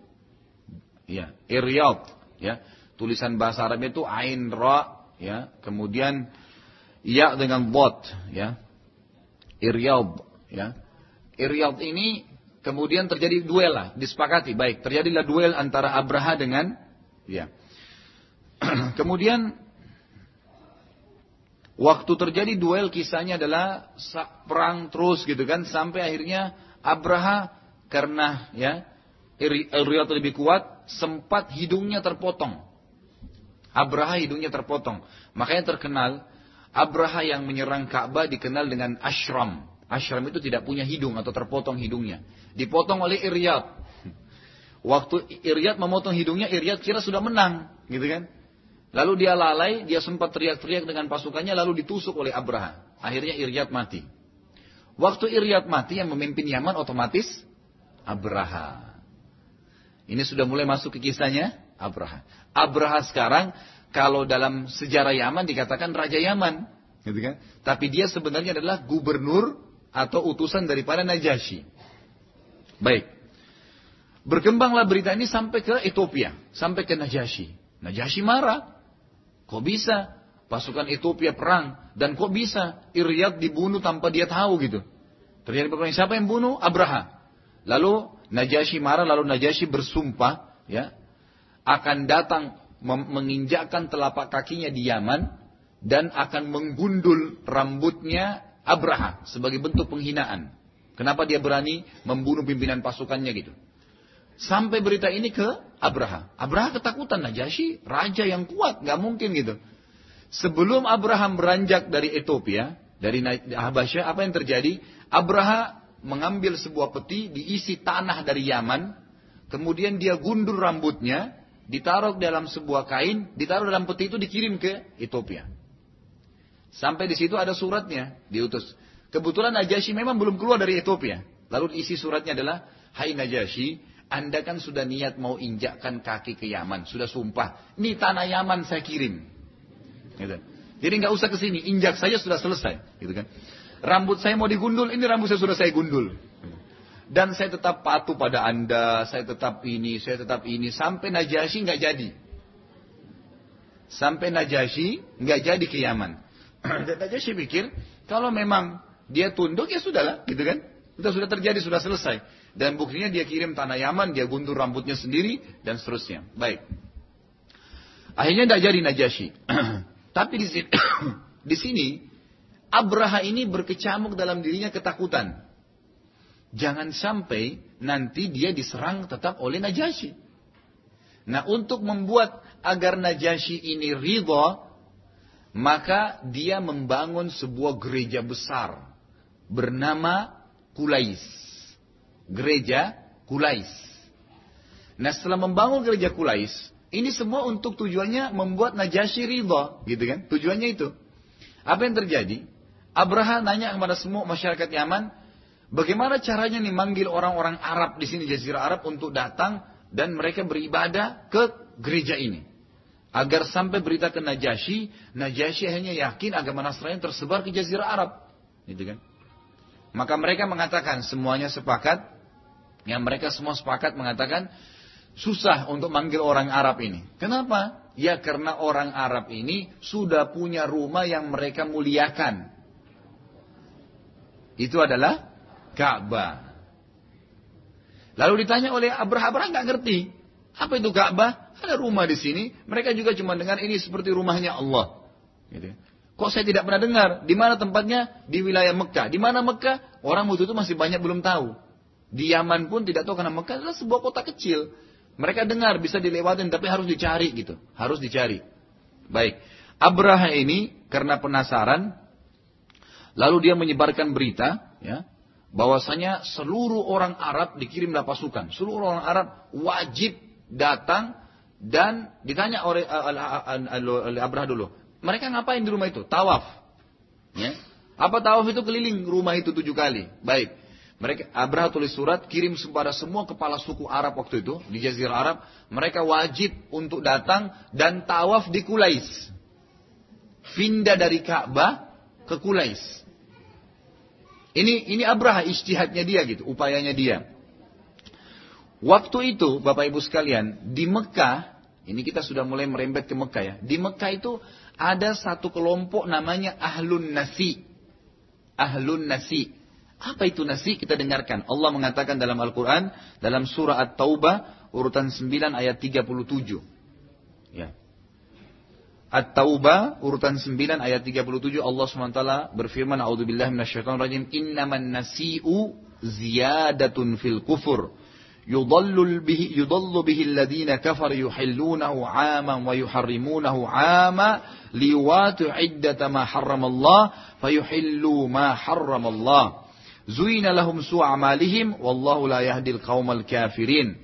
A: Ya, Iryad, ya. Tulisan bahasa Arabnya itu ain ra, ya. Kemudian ya dengan bot, ya. Iryad, ya. Iryad ini kemudian terjadi duel lah, disepakati. Baik, terjadilah duel antara Abraha dengan ya. kemudian waktu terjadi duel kisahnya adalah perang terus gitu kan sampai akhirnya Abraha karena ya riwayat lebih kuat sempat hidungnya terpotong. Abraha hidungnya terpotong. Makanya terkenal Abraha yang menyerang Ka'bah dikenal dengan Ashram. Ashram itu tidak punya hidung atau terpotong hidungnya. Dipotong oleh Iryad. Waktu Iryad memotong hidungnya, Iryad kira sudah menang, gitu kan? Lalu dia lalai, dia sempat teriak-teriak dengan pasukannya, lalu ditusuk oleh Abraha. Akhirnya Iryad mati. Waktu Iryad mati yang memimpin Yaman otomatis Abraha. Ini sudah mulai masuk ke kisahnya Abraha. Abraha sekarang kalau dalam sejarah Yaman dikatakan Raja Yaman. Gitu kan? Tapi dia sebenarnya adalah gubernur atau utusan daripada Najasyi. Baik. Berkembanglah berita ini sampai ke Ethiopia. Sampai ke Najasyi. Najasyi marah. Kok bisa? Pasukan Ethiopia perang dan kok bisa Iryad dibunuh tanpa dia tahu gitu. Terjadi perang siapa yang bunuh? Abraha. Lalu Najasyi marah lalu Najasyi bersumpah ya akan datang menginjakkan telapak kakinya di Yaman dan akan menggundul rambutnya Abraha sebagai bentuk penghinaan. Kenapa dia berani membunuh pimpinan pasukannya gitu? Sampai berita ini ke Abraha. Abraha ketakutan Najasyi, raja yang kuat, nggak mungkin gitu. Sebelum Abraham beranjak dari Ethiopia, dari Habasyah, apa yang terjadi? Abraha mengambil sebuah peti, diisi tanah dari Yaman, kemudian dia gundur rambutnya, ditaruh dalam sebuah kain, ditaruh dalam peti itu dikirim ke Ethiopia. Sampai di situ ada suratnya, diutus. Kebetulan Najasyi memang belum keluar dari Ethiopia. Lalu isi suratnya adalah, Hai Najasyi, anda kan sudah niat mau injakkan kaki ke Yaman, sudah sumpah. Ini tanah Yaman saya kirim. Gitu. Jadi nggak usah ke sini, injak saja sudah selesai, gitu kan. Rambut saya mau digundul, ini rambut saya sudah saya gundul. Dan saya tetap patuh pada anda, saya tetap ini, saya tetap ini, sampai Najasyi nggak jadi. Sampai Najasyi nggak jadi ke Yaman. Dan Najasyi pikir, kalau memang dia tunduk ya sudahlah, gitu kan. Sudah sudah terjadi, sudah selesai. Dan buktinya dia kirim tanah Yaman, dia gundur rambutnya sendiri, dan seterusnya. Baik. Akhirnya tidak jadi Najasyi. Tapi di sini, di sini Abraha ini berkecamuk dalam dirinya ketakutan. Jangan sampai nanti dia diserang tetap oleh Najasyi. Nah untuk membuat agar Najasyi ini ridho, maka dia membangun sebuah gereja besar bernama Kulais. Gereja Kulais. Nah setelah membangun gereja Kulais, ini semua untuk tujuannya membuat Najasyi ridho, gitu kan? Tujuannya itu. Apa yang terjadi? Abraham nanya kepada semua masyarakat Yaman, bagaimana caranya nih manggil orang-orang Arab di sini Jazirah Arab untuk datang dan mereka beribadah ke gereja ini. Agar sampai berita ke Najasyi, Najasyi hanya yakin agama Nasrani tersebar ke Jazirah Arab. Gitu kan? Maka mereka mengatakan, semuanya sepakat, yang mereka semua sepakat mengatakan, susah untuk manggil orang Arab ini. Kenapa? Ya karena orang Arab ini sudah punya rumah yang mereka muliakan. Itu adalah Ka'bah. Lalu ditanya oleh Abraham, Abraham nggak ngerti. Apa itu Ka'bah? Ada rumah di sini. Mereka juga cuma dengar ini seperti rumahnya Allah. Gitu. Kok saya tidak pernah dengar? Di mana tempatnya? Di wilayah Mekah. Di mana Mekah? Orang waktu itu masih banyak belum tahu. Di Yaman pun tidak tahu karena Mekah adalah sebuah kota kecil. Mereka dengar bisa dilewatin tapi harus dicari gitu. Harus dicari. Baik. Abraha ini karena penasaran lalu dia menyebarkan berita ya bahwasanya seluruh orang Arab dikirimlah pasukan. Seluruh orang Arab wajib datang dan ditanya oleh Abraha dulu, mereka ngapain di rumah itu? Tawaf. Ya. Apa tawaf itu keliling rumah itu tujuh kali. Baik. Mereka Abraha tulis surat kirim kepada semua kepala suku Arab waktu itu di Jazirah Arab. Mereka wajib untuk datang dan tawaf di Kulais. Pindah dari Ka'bah ke Kulais. Ini ini Abraha istihadnya dia gitu, upayanya dia. Waktu itu Bapak Ibu sekalian di Mekah, ini kita sudah mulai merembet ke Mekah ya. Di Mekah itu ada satu kelompok namanya Ahlun Nasi. Ahlun Nasi. Apa itu nasi? Kita dengarkan. Allah mengatakan dalam Al-Quran, dalam surah At-Taubah, urutan 9 ayat 37. Ya. At-Taubah urutan 9 ayat 37 Allah SWT berfirman A'udzubillah minasyaitonir rajim innaman nasi'u ziyadatun fil kufur yudallu bihi yudallu bihi alladziina kafar yuhillunahu 'aman wa yuharrimunahu 'ama liwatu iddata ma harramallah fayuhillu ma harramallah Zuina lahum su'amalihim wallahu la yahdil qaumal kafirin.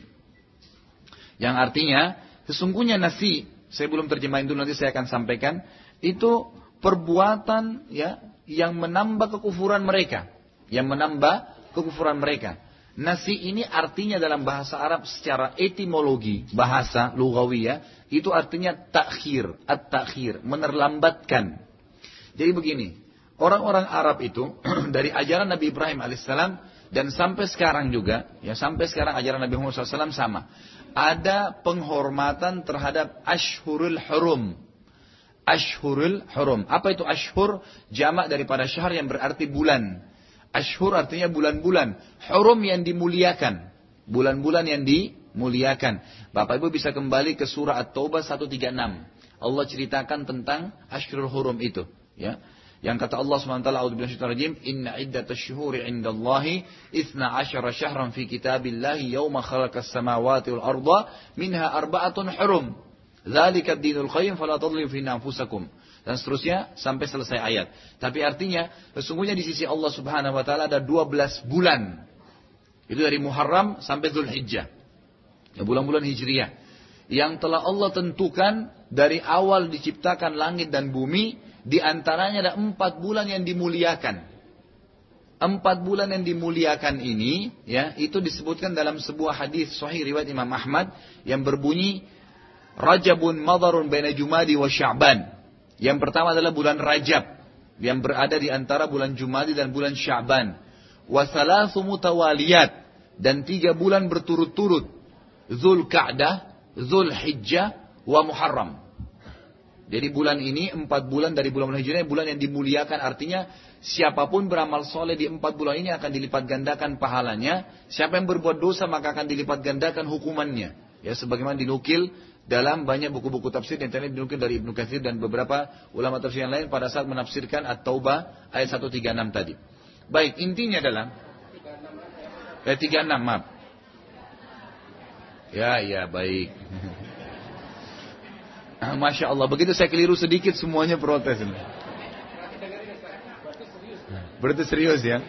A: Yang artinya, sesungguhnya nasi, saya belum terjemahin dulu nanti saya akan sampaikan, itu perbuatan ya yang menambah kekufuran mereka, yang menambah kekufuran mereka. Nasi ini artinya dalam bahasa Arab secara etimologi, bahasa lugawi ya, itu artinya takhir, at-takhir, menerlambatkan. Jadi begini, orang-orang Arab itu dari ajaran Nabi Ibrahim alaihissalam dan sampai sekarang juga, ya sampai sekarang ajaran Nabi Muhammad SAW sama. Ada penghormatan terhadap ashurul hurum. Ashurul hurum. Apa itu ashur? Jamak daripada syahr yang berarti bulan. Ashur artinya bulan-bulan. Hurum yang dimuliakan. Bulan-bulan yang dimuliakan. Bapak Ibu bisa kembali ke surah At-Taubah 136. Allah ceritakan tentang Ashurul Hurum itu. Ya. Yang kata Allah SWT, A'udzubillahisyaitanirrajim, Inna syuhuri indallahi, Ithna asyara syahran fi kitabillahi, Yawma khalaqas samawati wal arda, Minha arba'atun hurum. Zalika dinul qayyim, Fala tadlim fi anfusakum dan seterusnya sampai selesai ayat. Tapi artinya sesungguhnya di sisi Allah Subhanahu wa taala ada 12 bulan. Itu dari Muharram sampai Zulhijjah. Ya, bulan-bulan Hijriyah. Yang telah Allah tentukan dari awal diciptakan langit dan bumi, di antaranya ada empat bulan yang dimuliakan. Empat bulan yang dimuliakan ini, ya, itu disebutkan dalam sebuah hadis Sahih riwayat Imam Ahmad yang berbunyi Rajabun madarun baina Jumadi wa Sya'ban. Yang pertama adalah bulan Rajab yang berada di antara bulan Jumadi dan bulan Sya'ban. Mutawaliyat dan tiga bulan berturut-turut. Zul Ka'dah, Zul Hijjah, wa Muharram. Jadi bulan ini empat bulan dari bulan Hijrah bulan yang dimuliakan artinya siapa pun beramal soleh di empat bulan ini akan dilipat gandakan pahalanya. Siapa yang berbuat dosa maka akan dilipat gandakan hukumannya. Ya sebagaimana dinukil dalam banyak buku-buku tafsir yang tadi dinukil dari Ibnu Katsir dan beberapa ulama tafsir yang lain pada saat menafsirkan At-Taubah ayat 136 tadi. Baik, intinya adalah ayat 36, maaf. Ya, ya, baik. Masya Allah, begitu saya keliru sedikit semuanya protes. Berarti serius ya?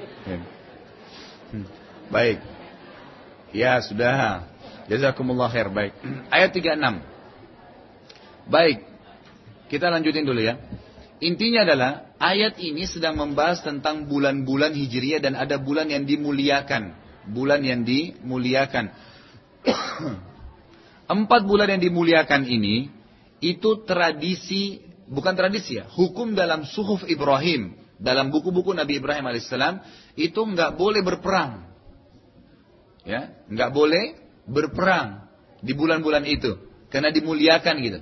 A: Hmm. Baik. Ya, sudah. Jazakumullah khair. Baik. Ayat 36. Baik. Kita lanjutin dulu ya. Intinya adalah ayat ini sedang membahas tentang bulan-bulan Hijriah dan ada bulan yang dimuliakan. Bulan yang dimuliakan. Empat bulan yang dimuliakan ini itu tradisi bukan tradisi ya, hukum dalam suhuf Ibrahim, dalam buku-buku Nabi Ibrahim alaihissalam itu nggak boleh berperang, ya, nggak boleh berperang. di bulan-bulan itu karena dimuliakan gitu.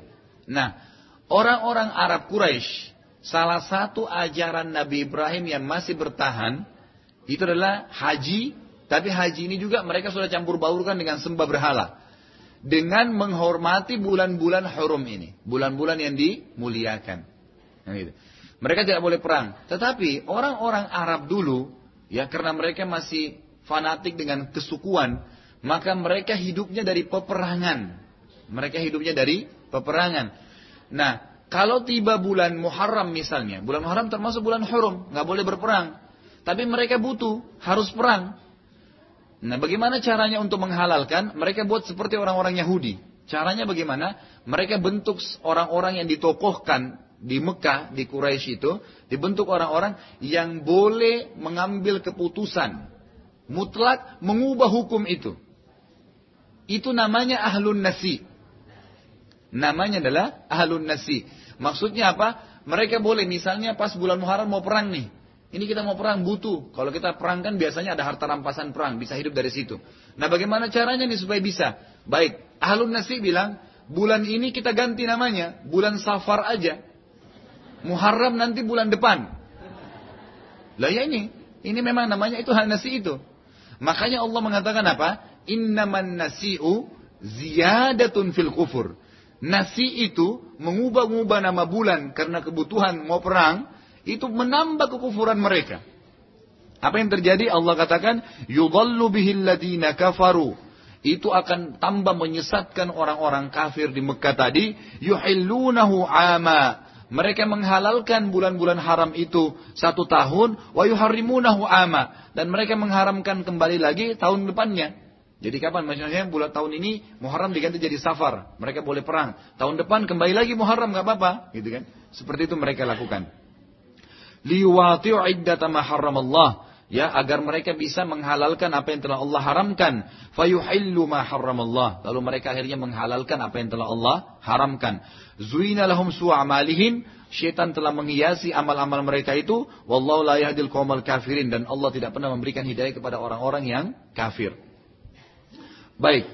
A: Nah, orang-orang Arab Quraisy salah satu ajaran Nabi Ibrahim yang masih bertahan itu adalah haji, tapi haji ini juga mereka sudah campur baurkan dengan sembah berhala. Dengan menghormati bulan-bulan haram ini, bulan-bulan yang dimuliakan. Mereka tidak boleh perang. Tetapi orang-orang Arab dulu, ya karena mereka masih fanatik dengan kesukuan, maka mereka hidupnya dari peperangan. Mereka hidupnya dari peperangan. Nah, kalau tiba bulan Muharram misalnya, bulan Muharram termasuk bulan haram, nggak boleh berperang. Tapi mereka butuh, harus perang. Nah, bagaimana caranya untuk menghalalkan? Mereka buat seperti orang-orang Yahudi. Caranya bagaimana? Mereka bentuk orang-orang yang ditokohkan di Mekah, di Quraisy itu, dibentuk orang-orang yang boleh mengambil keputusan mutlak mengubah hukum itu. Itu namanya ahlun nasi. Namanya adalah ahlun nasi. Maksudnya apa? Mereka boleh misalnya pas bulan Muharram mau perang nih. Ini kita mau perang butuh. Kalau kita perang kan biasanya ada harta rampasan perang, bisa hidup dari situ. Nah bagaimana caranya nih supaya bisa? Baik, ahlun nasi bilang, bulan ini kita ganti namanya, bulan safar aja. Muharram nanti bulan depan. Lah ya ini, ini memang namanya itu hal nasi itu. Makanya Allah mengatakan apa? Innaman nasi'u ziyadatun fil kufur. Nasi itu mengubah-ubah nama bulan karena kebutuhan mau perang, itu menambah kekufuran mereka. Apa yang terjadi? Allah katakan, yudallu bihil ladina kafaru. Itu akan tambah menyesatkan orang-orang kafir di Mekah tadi. Yuhillunahu ama mereka menghalalkan bulan-bulan haram itu satu tahun, wa yuharrimunahu ama. Dan mereka mengharamkan kembali lagi tahun depannya. Jadi kapan? Maksudnya bulan tahun ini Muharram diganti jadi Safar. Mereka boleh perang. Tahun depan kembali lagi Muharram nggak apa-apa, gitu kan? Seperti itu mereka lakukan. Liwati'u iddata ma Allah ya agar mereka bisa menghalalkan apa yang telah Allah haramkan. Fayuhillu ma Allah lalu mereka akhirnya menghalalkan apa yang telah Allah haramkan. Zuina lahum su'amalihim syaitan telah menghiasi amal-amal mereka itu. Wallahu la yahdil qaumal kafirin. Dan Allah tidak pernah memberikan hidayah kepada orang-orang yang kafir. Baik.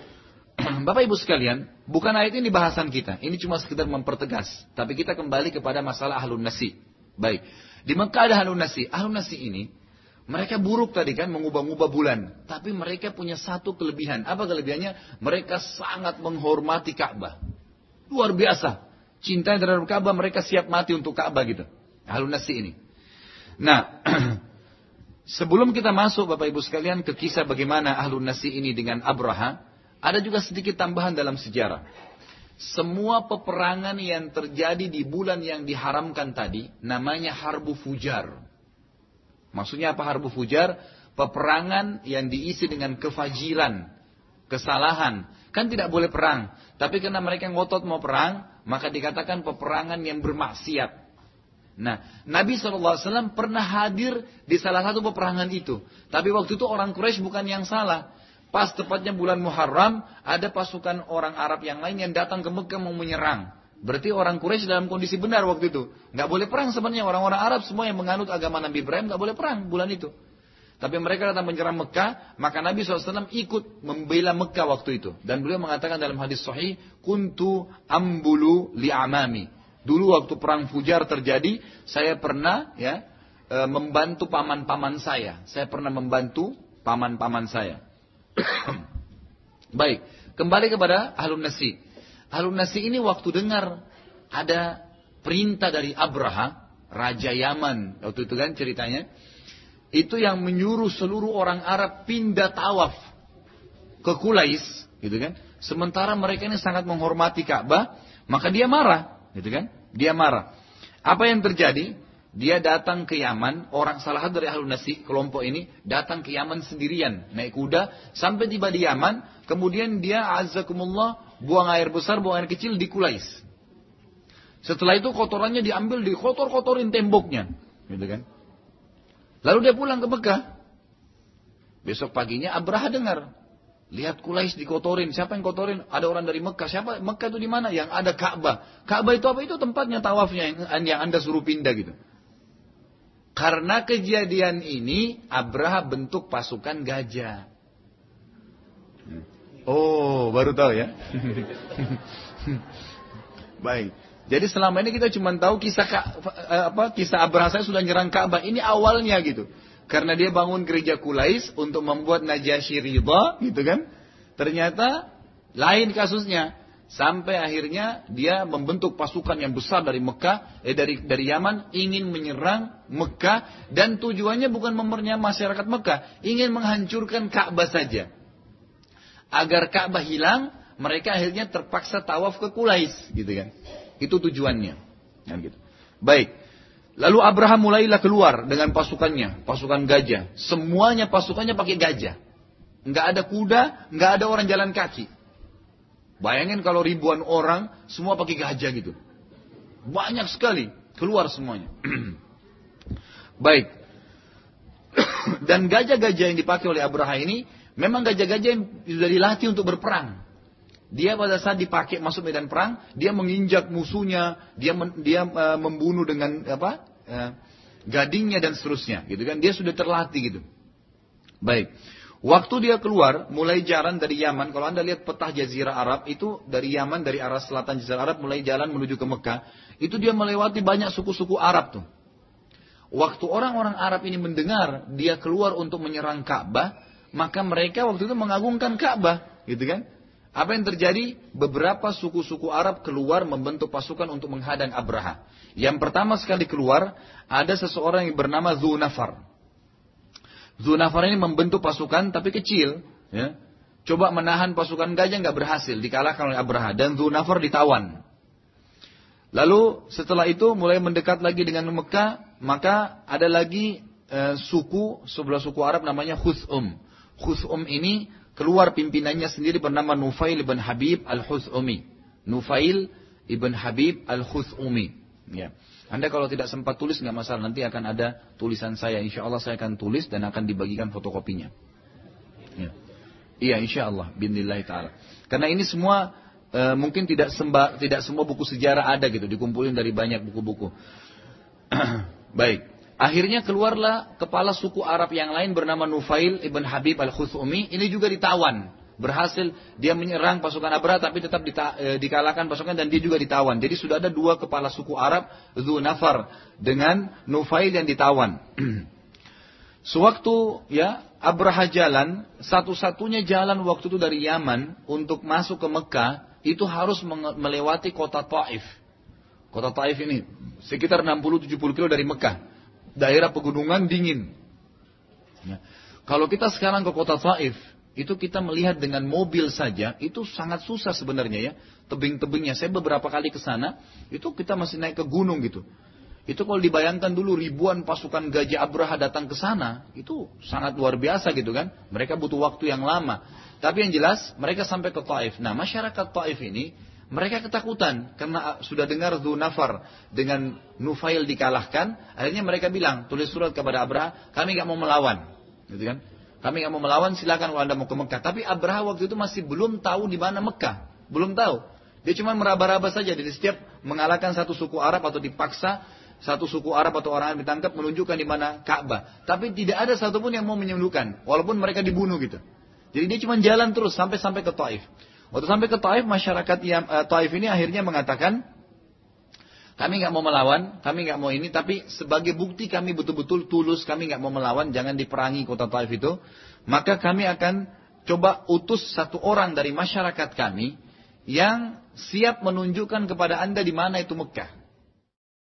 A: Bapak Ibu sekalian, bukan ayat ini bahasan kita. Ini cuma sekedar mempertegas. Tapi kita kembali kepada masalah ahlun nasi. Baik. Di Mekah ada ahlun nasi. Ahlun nasi ini mereka buruk tadi kan mengubah-ubah bulan. Tapi mereka punya satu kelebihan. Apa kelebihannya? Mereka sangat menghormati Ka'bah. Luar biasa. Cinta terhadap Ka'bah mereka siap mati untuk Ka'bah gitu. Halun nasi ini. Nah, sebelum kita masuk Bapak Ibu sekalian ke kisah bagaimana Ahlun Nasi ini dengan Abraha, ada juga sedikit tambahan dalam sejarah. Semua peperangan yang terjadi di bulan yang diharamkan tadi namanya Harbu Fujar. Maksudnya apa harbu fujar? Peperangan yang diisi dengan kefajiran, kesalahan. Kan tidak boleh perang. Tapi karena mereka ngotot mau perang, maka dikatakan peperangan yang bermaksiat. Nah, Nabi SAW pernah hadir di salah satu peperangan itu. Tapi waktu itu orang Quraisy bukan yang salah. Pas tepatnya bulan Muharram, ada pasukan orang Arab yang lain yang datang ke Mekah mau menyerang. Berarti orang Quraisy dalam kondisi benar waktu itu. Nggak boleh perang sebenarnya orang-orang Arab semua yang menganut agama Nabi Ibrahim nggak boleh perang bulan itu. Tapi mereka datang menyerang Mekah, maka Nabi SAW ikut membela Mekah waktu itu. Dan beliau mengatakan dalam hadis sahih, kuntu ambulu li amami. Dulu waktu perang Fujar terjadi, saya pernah ya e, membantu paman-paman saya. Saya pernah membantu paman-paman saya. Baik, kembali kepada Ahlun Nasi. Harun Nasi ini waktu dengar ada perintah dari Abraha, Raja Yaman, waktu itu kan ceritanya, itu yang menyuruh seluruh orang Arab pindah tawaf ke Kulais, gitu kan. Sementara mereka ini sangat menghormati Ka'bah, maka dia marah, gitu kan. Dia marah. Apa yang terjadi? Dia datang ke Yaman, orang salah satu dari Ahlul Nasi, kelompok ini, datang ke Yaman sendirian, naik kuda, sampai tiba di Yaman, kemudian dia azzakumullah buang air besar, buang air kecil di Kulais. Setelah itu kotorannya diambil, dikotor-kotorin temboknya. Gitu kan. Lalu dia pulang ke Mekah. Besok paginya Abraha dengar. Lihat Kulais dikotorin. Siapa yang kotorin? Ada orang dari Mekah. Siapa? Mekah itu di mana? Yang ada Ka'bah. Ka'bah itu apa? Itu tempatnya tawafnya yang, yang Anda suruh pindah gitu. Karena kejadian ini, Abraha bentuk pasukan gajah. Oh, baru tahu ya. Baik. Jadi selama ini kita cuma tahu kisah eh, apa kisah Abraha saya sudah nyerang Ka'bah. Ini awalnya gitu. Karena dia bangun gereja Kulais untuk membuat Najasyi ridha, gitu kan? Ternyata lain kasusnya. Sampai akhirnya dia membentuk pasukan yang besar dari Mekah, eh dari dari Yaman ingin menyerang Mekah dan tujuannya bukan mempernya masyarakat Mekah, ingin menghancurkan Ka'bah saja. Agar Ka'bah hilang, mereka akhirnya terpaksa tawaf ke Kulais, gitu kan. Itu tujuannya. Kan gitu. Baik. Lalu Abraham mulailah keluar dengan pasukannya, pasukan gajah. Semuanya pasukannya pakai gajah. Enggak ada kuda, enggak ada orang jalan kaki. Bayangin kalau ribuan orang semua pakai gajah gitu. Banyak sekali keluar semuanya. Baik. Dan gajah-gajah yang dipakai oleh Abraha ini memang gajah-gajah yang sudah dilatih untuk berperang. Dia pada saat dipakai masuk medan perang, dia menginjak musuhnya, dia men, dia uh, membunuh dengan apa? Uh, gadingnya dan seterusnya, gitu kan? Dia sudah terlatih gitu. Baik. Waktu dia keluar, mulai jalan dari Yaman, kalau anda lihat petah Jazirah Arab, itu dari Yaman, dari arah selatan Jazirah Arab, mulai jalan menuju ke Mekah, itu dia melewati banyak suku-suku Arab tuh. Waktu orang-orang Arab ini mendengar dia keluar untuk menyerang Ka'bah, maka mereka waktu itu mengagungkan Ka'bah, gitu kan? Apa yang terjadi? Beberapa suku-suku Arab keluar membentuk pasukan untuk menghadang Abraha. Yang pertama sekali keluar, ada seseorang yang bernama Zunafar. Zunafar ini membentuk pasukan tapi kecil. Ya. Coba menahan pasukan gajah nggak berhasil, dikalahkan oleh Abraha dan Zunafar ditawan. Lalu setelah itu mulai mendekat lagi dengan Mekah, maka ada lagi e, suku sebelah suku Arab namanya Khusum. Khusum ini keluar pimpinannya sendiri bernama Nufail ibn Habib al-Khusumi. Nufail ibn Habib al-Khusumi. Ya. Anda kalau tidak sempat tulis nggak masalah, nanti akan ada tulisan saya. Insya Allah saya akan tulis dan akan dibagikan fotokopinya. Ya. Iya, insya Allah, binillah taala. Karena ini semua e, mungkin tidak semba, tidak semua buku sejarah ada gitu, dikumpulin dari banyak buku-buku. Baik. Akhirnya keluarlah kepala suku Arab yang lain bernama Nufail ibn Habib al-Khuthumi. Ini juga ditawan berhasil dia menyerang pasukan Abraha tapi tetap dita, e, dikalahkan pasukan dan dia juga ditawan. Jadi sudah ada dua kepala suku Arab, Nafar dengan Nufail yang ditawan. Sewaktu ya Abraha jalan, satu-satunya jalan waktu itu dari Yaman untuk masuk ke Mekah itu harus melewati kota Taif. Kota Taif ini sekitar 60-70 kilo dari Mekah. Daerah pegunungan dingin. Ya. Kalau kita sekarang ke kota Taif, itu kita melihat dengan mobil saja itu sangat susah sebenarnya ya tebing-tebingnya. Saya beberapa kali ke sana itu kita masih naik ke gunung gitu. Itu kalau dibayangkan dulu ribuan pasukan gajah Abraha datang ke sana itu sangat luar biasa gitu kan. Mereka butuh waktu yang lama. Tapi yang jelas mereka sampai ke Taif. Nah masyarakat Taif ini mereka ketakutan karena sudah dengar Nafar dengan Nufail dikalahkan. Akhirnya mereka bilang tulis surat kepada Abraha kami nggak mau melawan gitu kan kami nggak mau melawan, silakan kalau anda mau ke Mekah. Tapi Abraha waktu itu masih belum tahu di mana Mekah, belum tahu. Dia cuma meraba-raba saja. Jadi setiap mengalahkan satu suku Arab atau dipaksa satu suku Arab atau orang yang ditangkap menunjukkan di mana Ka'bah. Tapi tidak ada satupun yang mau menyembuhkan, walaupun mereka dibunuh gitu. Jadi dia cuma jalan terus sampai sampai ke Taif. Waktu sampai ke Taif, masyarakat yang uh, Taif ini akhirnya mengatakan, kami nggak mau melawan, kami nggak mau ini, tapi sebagai bukti kami betul-betul tulus, kami nggak mau melawan, jangan diperangi kota Taif itu. Maka kami akan coba utus satu orang dari masyarakat kami yang siap menunjukkan kepada anda di mana itu Mekah.